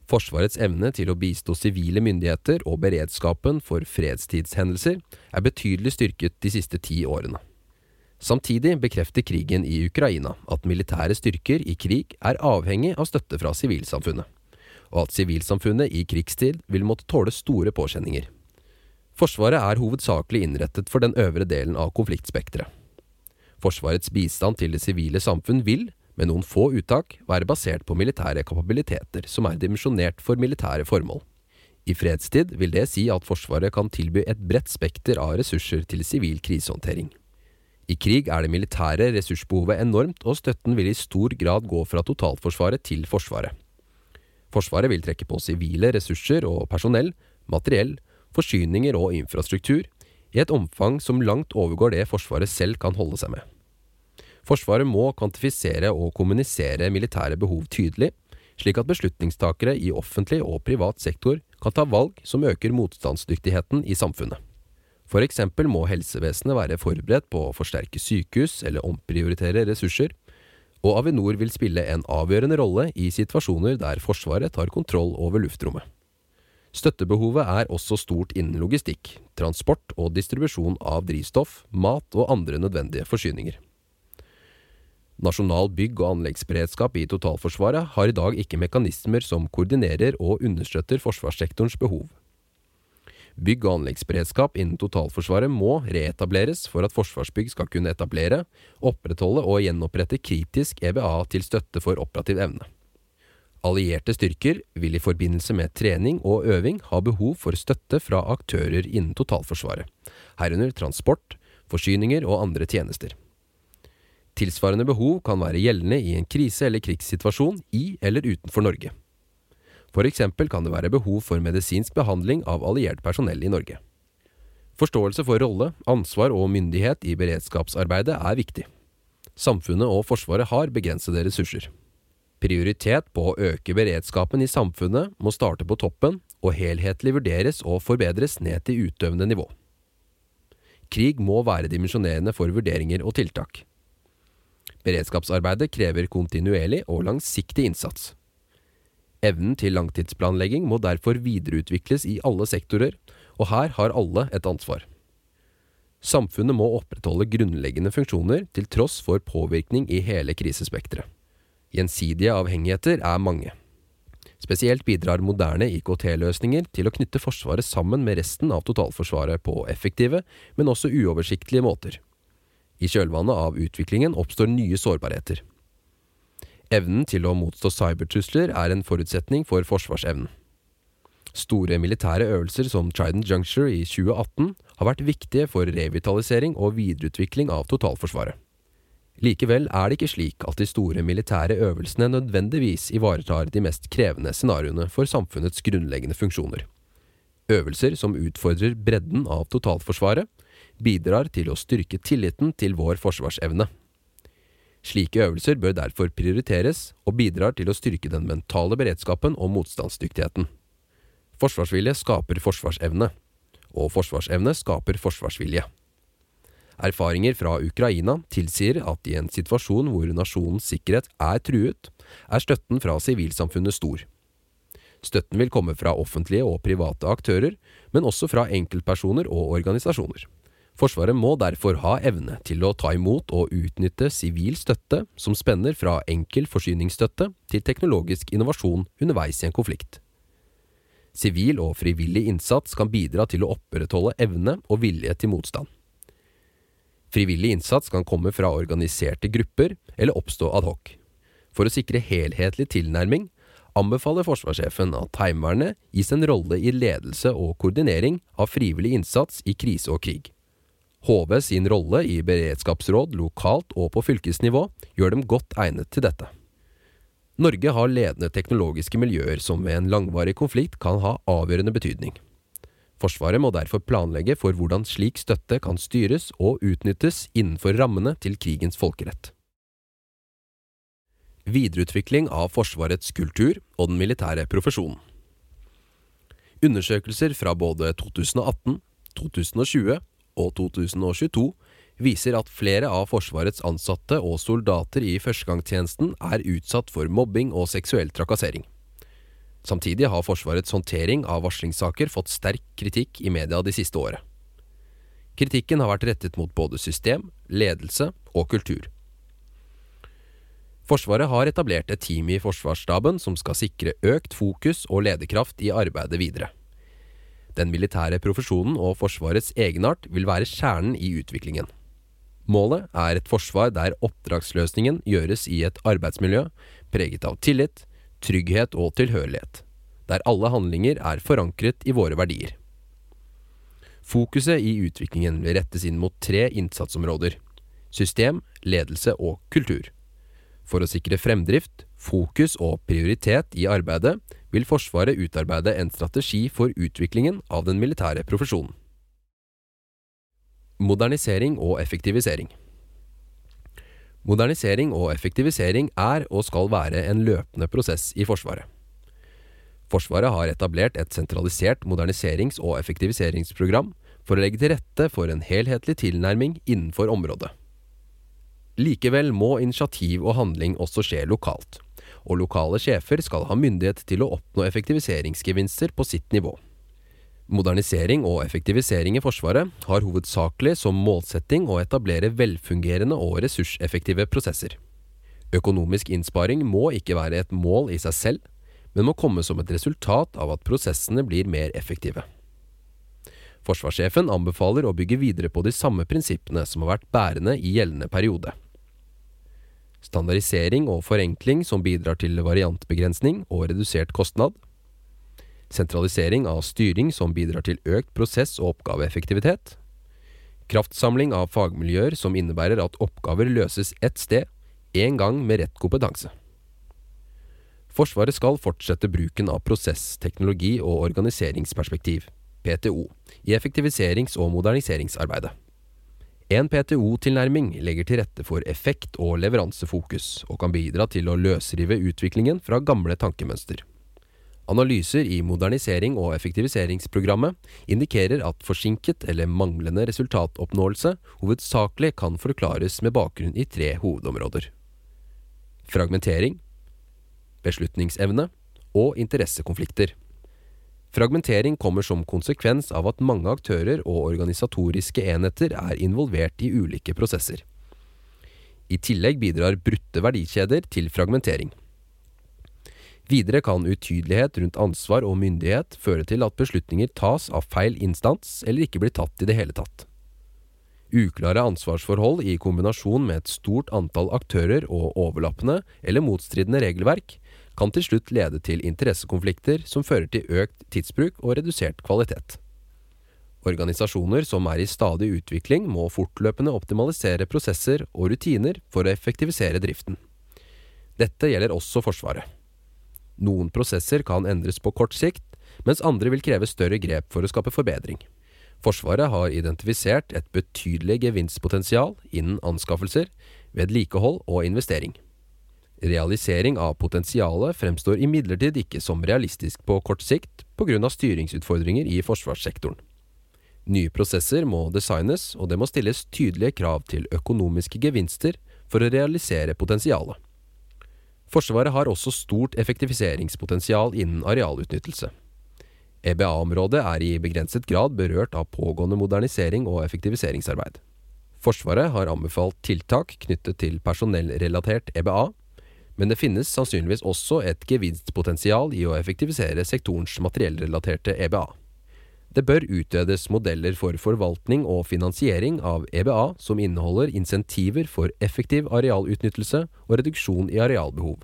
Forsvarets evne til å bistå sivile myndigheter og beredskapen for fredstidshendelser er betydelig styrket de siste ti årene. Samtidig bekrefter krigen i Ukraina at militære styrker i krig er avhengig av støtte fra sivilsamfunnet, og at sivilsamfunnet i krigstid vil måtte tåle store påkjenninger. Forsvaret er hovedsakelig innrettet for den øvre delen av konfliktspekteret. Forsvarets bistand til det sivile samfunn vil, med noen få uttak, være basert på militære kapabiliteter som er dimensjonert for militære formål. I fredstid vil det si at Forsvaret kan tilby et bredt spekter av ressurser til sivil krisehåndtering. I krig er det militære ressursbehovet enormt, og støtten vil i stor grad gå fra totalforsvaret til Forsvaret. Forsvaret vil trekke på sivile ressurser og personell, materiell, forsyninger og infrastruktur i et omfang som langt overgår det Forsvaret selv kan holde seg med. Forsvaret må kvantifisere og kommunisere militære behov tydelig, slik at beslutningstakere i offentlig og privat sektor kan ta valg som øker motstandsdyktigheten i samfunnet. For eksempel må helsevesenet være forberedt på å forsterke sykehus eller omprioritere ressurser, og Avinor vil spille en avgjørende rolle i situasjoner der Forsvaret tar kontroll over luftrommet. Støttebehovet er også stort innen logistikk, transport og distribusjon av drivstoff, mat og andre nødvendige forsyninger. Nasjonal bygg- og anleggsberedskap i totalforsvaret har i dag ikke mekanismer som koordinerer og understøtter forsvarssektorens behov. Bygg- og anleggsberedskap innen totalforsvaret må reetableres for at Forsvarsbygg skal kunne etablere, opprettholde og gjenopprette kritisk EBA til støtte for operativ evne. Allierte styrker vil i forbindelse med trening og øving ha behov for støtte fra aktører innen totalforsvaret, herunder transport, forsyninger og andre tjenester. Tilsvarende behov kan være gjeldende i en krise- eller krigssituasjon i eller utenfor Norge. For eksempel kan det være behov for medisinsk behandling av alliert personell i Norge. Forståelse for rolle, ansvar og myndighet i beredskapsarbeidet er viktig. Samfunnet og Forsvaret har begrensede ressurser. Prioritet på å øke beredskapen i samfunnet må starte på toppen og helhetlig vurderes og forbedres ned til utøvende nivå. Krig må være dimensjonerende for vurderinger og tiltak. Beredskapsarbeidet krever kontinuerlig og langsiktig innsats. Evnen til langtidsplanlegging må derfor videreutvikles i alle sektorer, og her har alle et ansvar. Samfunnet må opprettholde grunnleggende funksjoner til tross for påvirkning i hele krisespekteret. Gjensidige avhengigheter er mange. Spesielt bidrar moderne IKT-løsninger til å knytte Forsvaret sammen med resten av totalforsvaret på effektive, men også uoversiktlige måter. I kjølvannet av utviklingen oppstår nye sårbarheter. Evnen til å motstå cybertrusler er en forutsetning for forsvarsevnen. Store militære øvelser som Trident Juncture i 2018 har vært viktige for revitalisering og videreutvikling av totalforsvaret. Likevel er det ikke slik at de store militære øvelsene nødvendigvis ivaretar de mest krevende scenarioene for samfunnets grunnleggende funksjoner. Øvelser som utfordrer bredden av totalforsvaret, bidrar til å styrke tilliten til vår forsvarsevne. Slike øvelser bør derfor prioriteres, og bidrar til å styrke den mentale beredskapen og motstandsdyktigheten. Forsvarsvilje skaper forsvarsevne, og forsvarsevne skaper forsvarsvilje. Erfaringer fra Ukraina tilsier at i en situasjon hvor nasjonens sikkerhet er truet, er støtten fra sivilsamfunnet stor. Støtten vil komme fra offentlige og private aktører, men også fra enkeltpersoner og organisasjoner. Forsvaret må derfor ha evne til å ta imot og utnytte sivil støtte som spenner fra enkel forsyningsstøtte til teknologisk innovasjon underveis i en konflikt. Sivil og frivillig innsats kan bidra til å opprettholde evne og vilje til motstand. Frivillig innsats kan komme fra organiserte grupper eller oppstå ad hoc. For å sikre helhetlig tilnærming anbefaler forsvarssjefen at Heimevernet gis en rolle i ledelse og koordinering av frivillig innsats i krise og krig. HV sin rolle i beredskapsråd lokalt og på fylkesnivå gjør dem godt egnet til dette. Norge har ledende teknologiske miljøer som ved en langvarig konflikt kan ha avgjørende betydning. Forsvaret må derfor planlegge for hvordan slik støtte kan styres og utnyttes innenfor rammene til krigens folkerett. Videreutvikling av Forsvarets kultur og den militære profesjonen. Undersøkelser fra både 2018, 2020 og 2022 viser at flere av Forsvarets ansatte og soldater i førstegangstjenesten er utsatt for mobbing og seksuell trakassering. Samtidig har Forsvarets håndtering av varslingssaker fått sterk kritikk i media de siste året. Kritikken har vært rettet mot både system, ledelse og kultur. Forsvaret har etablert et team i Forsvarsstaben som skal sikre økt fokus og lederkraft i arbeidet videre. Den militære profesjonen og Forsvarets egenart vil være kjernen i utviklingen. Målet er et forsvar der oppdragsløsningen gjøres i et arbeidsmiljø preget av tillit, trygghet og tilhørighet, der alle handlinger er forankret i våre verdier. Fokuset i utviklingen vil rettes inn mot tre innsatsområder – system, ledelse og kultur. For å sikre fremdrift, fokus og prioritet i arbeidet vil Forsvaret utarbeide en strategi for utviklingen av den militære profesjonen. Modernisering og effektivisering Modernisering og effektivisering er og skal være en løpende prosess i Forsvaret. Forsvaret har etablert et sentralisert moderniserings- og effektiviseringsprogram for å legge til rette for en helhetlig tilnærming innenfor området. Likevel må initiativ og handling også skje lokalt og lokale sjefer skal ha myndighet til å oppnå effektiviseringsgevinster på sitt nivå. Modernisering og effektivisering i Forsvaret har hovedsakelig som målsetting å etablere velfungerende og ressurseffektive prosesser. Økonomisk innsparing må ikke være et mål i seg selv, men må komme som et resultat av at prosessene blir mer effektive. Forsvarssjefen anbefaler å bygge videre på de samme prinsippene som har vært bærende i gjeldende periode standardisering og forenkling som bidrar til variantbegrensning og redusert kostnad, sentralisering av styring som bidrar til økt prosess- og oppgaveeffektivitet, kraftsamling av fagmiljøer som innebærer at oppgaver løses ett sted, én gang med rett kompetanse. Forsvaret skal fortsette bruken av prosess, teknologi og organiseringsperspektiv, PTO, i effektiviserings- og moderniseringsarbeidet. En PTO-tilnærming legger til rette for effekt og leveransefokus, og kan bidra til å løsrive utviklingen fra gamle tankemønster. Analyser i modernisering- og effektiviseringsprogrammet indikerer at forsinket eller manglende resultatoppnåelse hovedsakelig kan forklares med bakgrunn i tre hovedområder. Fragmentering, beslutningsevne og interessekonflikter. Fragmentering kommer som konsekvens av at mange aktører og organisatoriske enheter er involvert i ulike prosesser. I tillegg bidrar brutte verdikjeder til fragmentering. Videre kan utydelighet rundt ansvar og myndighet føre til at beslutninger tas av feil instans eller ikke blir tatt i det hele tatt. Uklare ansvarsforhold i kombinasjon med et stort antall aktører og overlappende eller motstridende regelverk kan til slutt lede til interessekonflikter som fører til økt tidsbruk og redusert kvalitet. Organisasjoner som er i stadig utvikling må fortløpende optimalisere prosesser og rutiner for å effektivisere driften. Dette gjelder også Forsvaret. Noen prosesser kan endres på kort sikt, mens andre vil kreve større grep for å skape forbedring. Forsvaret har identifisert et betydelig gevinstpotensial innen anskaffelser, vedlikehold og investering. Realisering av potensialet fremstår imidlertid ikke som realistisk på kort sikt pga. styringsutfordringer i forsvarssektoren. Nye prosesser må designes, og det må stilles tydelige krav til økonomiske gevinster for å realisere potensialet. Forsvaret har også stort effektiviseringspotensial innen arealutnyttelse. EBA-området er i begrenset grad berørt av pågående modernisering og effektiviseringsarbeid. Forsvaret har anbefalt tiltak knyttet til personellrelatert EBA, men det finnes sannsynligvis også et gevinstpotensial i å effektivisere sektorens materiellrelaterte EBA. Det bør utredes modeller for forvaltning og finansiering av EBA som inneholder insentiver for effektiv arealutnyttelse og reduksjon i arealbehov.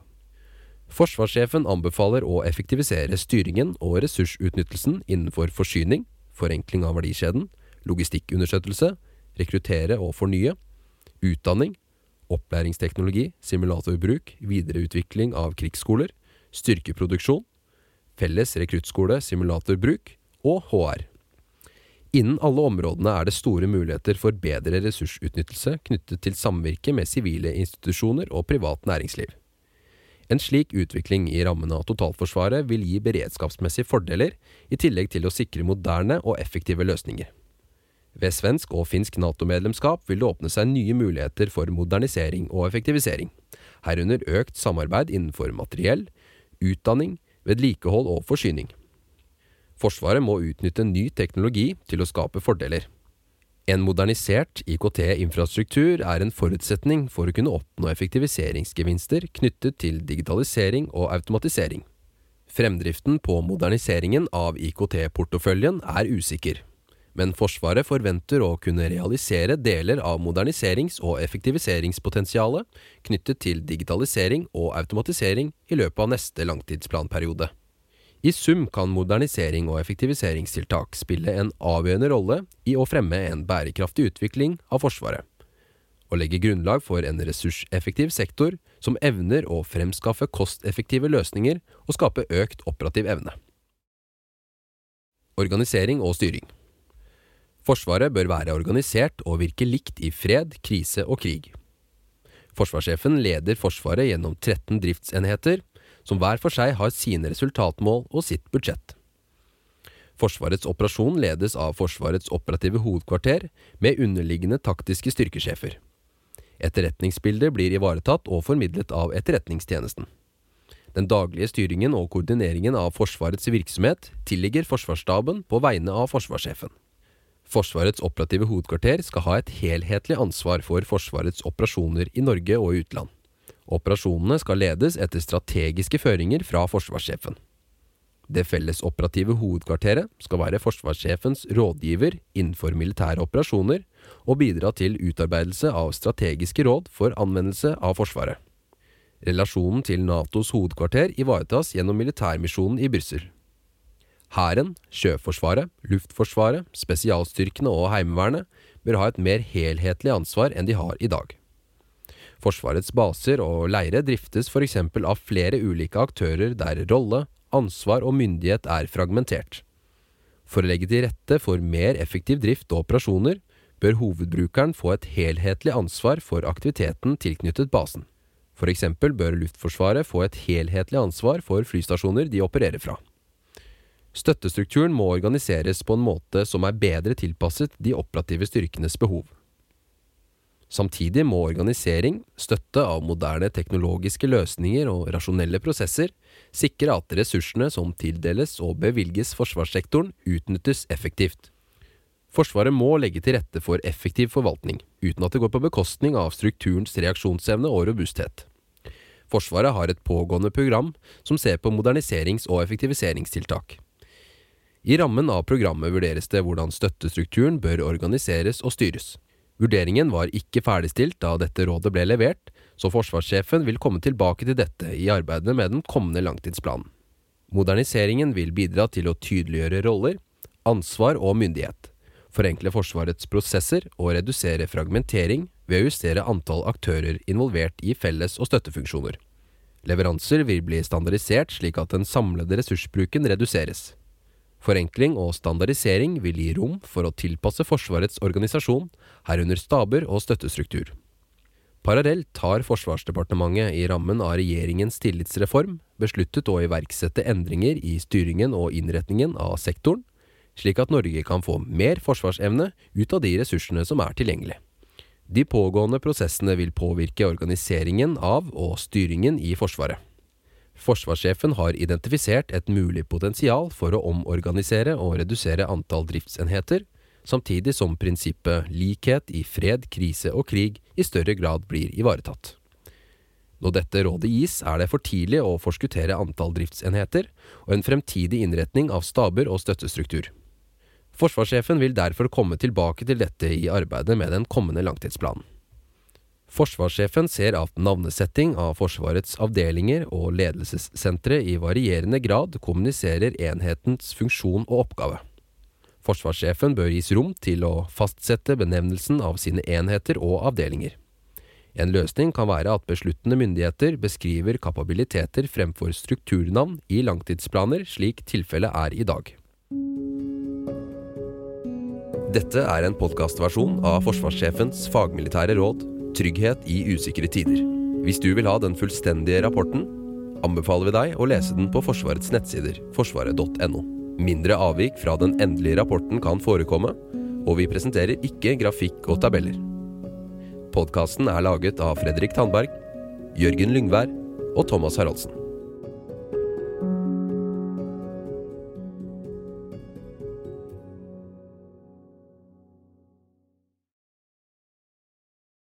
Forsvarssjefen anbefaler å effektivisere styringen og ressursutnyttelsen innenfor forsyning, forenkling av verdikjeden, logistikkunderstøttelse, rekruttere og fornye, utdanning, opplæringsteknologi, simulatorbruk, videreutvikling av krigsskoler, styrkeproduksjon, felles rekruttskole, simulatorbruk og HR. Innen alle områdene er det store muligheter for bedre ressursutnyttelse knyttet til samvirke med sivile institusjoner og privat næringsliv. En slik utvikling i rammene av totalforsvaret vil gi beredskapsmessige fordeler, i tillegg til å sikre moderne og effektive løsninger. Ved svensk og finsk Nato-medlemskap vil det åpne seg nye muligheter for modernisering og effektivisering, herunder økt samarbeid innenfor materiell, utdanning, vedlikehold og forsyning. Forsvaret må utnytte ny teknologi til å skape fordeler. En modernisert IKT-infrastruktur er en forutsetning for å kunne oppnå effektiviseringsgevinster knyttet til digitalisering og automatisering. Fremdriften på moderniseringen av IKT-porteføljen er usikker men Forsvaret forventer å kunne realisere deler av moderniserings- og effektiviseringspotensialet knyttet til digitalisering og automatisering i løpet av neste langtidsplanperiode. I sum kan modernisering og effektiviseringstiltak spille en avgjørende rolle i å fremme en bærekraftig utvikling av Forsvaret, og legge grunnlag for en ressurseffektiv sektor som evner å fremskaffe kosteffektive løsninger og skape økt operativ evne. Organisering og styring Forsvaret bør være organisert og virke likt i fred, krise og krig. Forsvarssjefen leder Forsvaret gjennom 13 driftsenheter, som hver for seg har sine resultatmål og sitt budsjett. Forsvarets operasjon ledes av Forsvarets operative hovedkvarter med underliggende taktiske styrkesjefer. Etterretningsbildet blir ivaretatt og formidlet av Etterretningstjenesten. Den daglige styringen og koordineringen av Forsvarets virksomhet tilligger Forsvarsstaben på vegne av forsvarssjefen. Forsvarets operative hovedkvarter skal ha et helhetlig ansvar for Forsvarets operasjoner i Norge og utland. Operasjonene skal ledes etter strategiske føringer fra forsvarssjefen. Det fellesoperative hovedkvarteret skal være forsvarssjefens rådgiver innenfor militære operasjoner og bidra til utarbeidelse av strategiske råd for anvendelse av Forsvaret. Relasjonen til Natos hovedkvarter ivaretas gjennom militærmisjonen i Brussel. Hæren, Sjøforsvaret, Luftforsvaret, spesialstyrkene og Heimevernet bør ha et mer helhetlig ansvar enn de har i dag. Forsvarets baser og leire driftes f.eks. av flere ulike aktører der rolle, ansvar og myndighet er fragmentert. For å legge til rette for mer effektiv drift og operasjoner, bør hovedbrukeren få et helhetlig ansvar for aktiviteten tilknyttet basen. Eksempel bør Luftforsvaret få et helhetlig ansvar for flystasjoner de opererer fra. Støttestrukturen må organiseres på en måte som er bedre tilpasset de operative styrkenes behov. Samtidig må organisering, støtte av moderne teknologiske løsninger og rasjonelle prosesser sikre at ressursene som tildeles og bevilges forsvarssektoren, utnyttes effektivt. Forsvaret må legge til rette for effektiv forvaltning, uten at det går på bekostning av strukturens reaksjonsevne og robusthet. Forsvaret har et pågående program som ser på moderniserings- og effektiviseringstiltak. I rammen av programmet vurderes det hvordan støttestrukturen bør organiseres og styres. Vurderingen var ikke ferdigstilt da dette rådet ble levert, så forsvarssjefen vil komme tilbake til dette i arbeidet med den kommende langtidsplanen. Moderniseringen vil bidra til å tydeliggjøre roller, ansvar og myndighet, forenkle Forsvarets prosesser og redusere fragmentering ved å justere antall aktører involvert i felles- og støttefunksjoner. Leveranser vil bli standardisert slik at den samlede ressursbruken reduseres. Forenkling og standardisering vil gi rom for å tilpasse Forsvarets organisasjon, herunder staber og støttestruktur. Parallelt har Forsvarsdepartementet i rammen av regjeringens tillitsreform besluttet å iverksette endringer i styringen og innretningen av sektoren, slik at Norge kan få mer forsvarsevne ut av de ressursene som er tilgjengelig. De pågående prosessene vil påvirke organiseringen av og styringen i Forsvaret. Forsvarssjefen har identifisert et mulig potensial for å omorganisere og redusere antall driftsenheter, samtidig som prinsippet likhet i fred, krise og krig i større grad blir ivaretatt. Når dette rådet gis, er det for tidlig å forskuttere antall driftsenheter og en fremtidig innretning av staber og støttestruktur. Forsvarssjefen vil derfor komme tilbake til dette i arbeidet med den kommende langtidsplanen. Forsvarssjefen ser at navnesetting av Forsvarets avdelinger og ledelsessentre i varierende grad kommuniserer enhetens funksjon og oppgave. Forsvarssjefen bør gis rom til å fastsette benevnelsen av sine enheter og avdelinger. En løsning kan være at besluttende myndigheter beskriver kapabiliteter fremfor strukturnavn i langtidsplaner, slik tilfellet er i dag. Dette er en podkastversjon av forsvarssjefens fagmilitære råd Trygghet i usikre tider. Hvis du vil ha den fullstendige rapporten, anbefaler vi deg å lese den på Forsvarets nettsider, forsvaret.no. Mindre avvik fra den endelige rapporten kan forekomme, og vi presenterer ikke grafikk og tabeller. Podkasten er laget av Fredrik Tandberg, Jørgen Lyngvær og Thomas Haraldsen.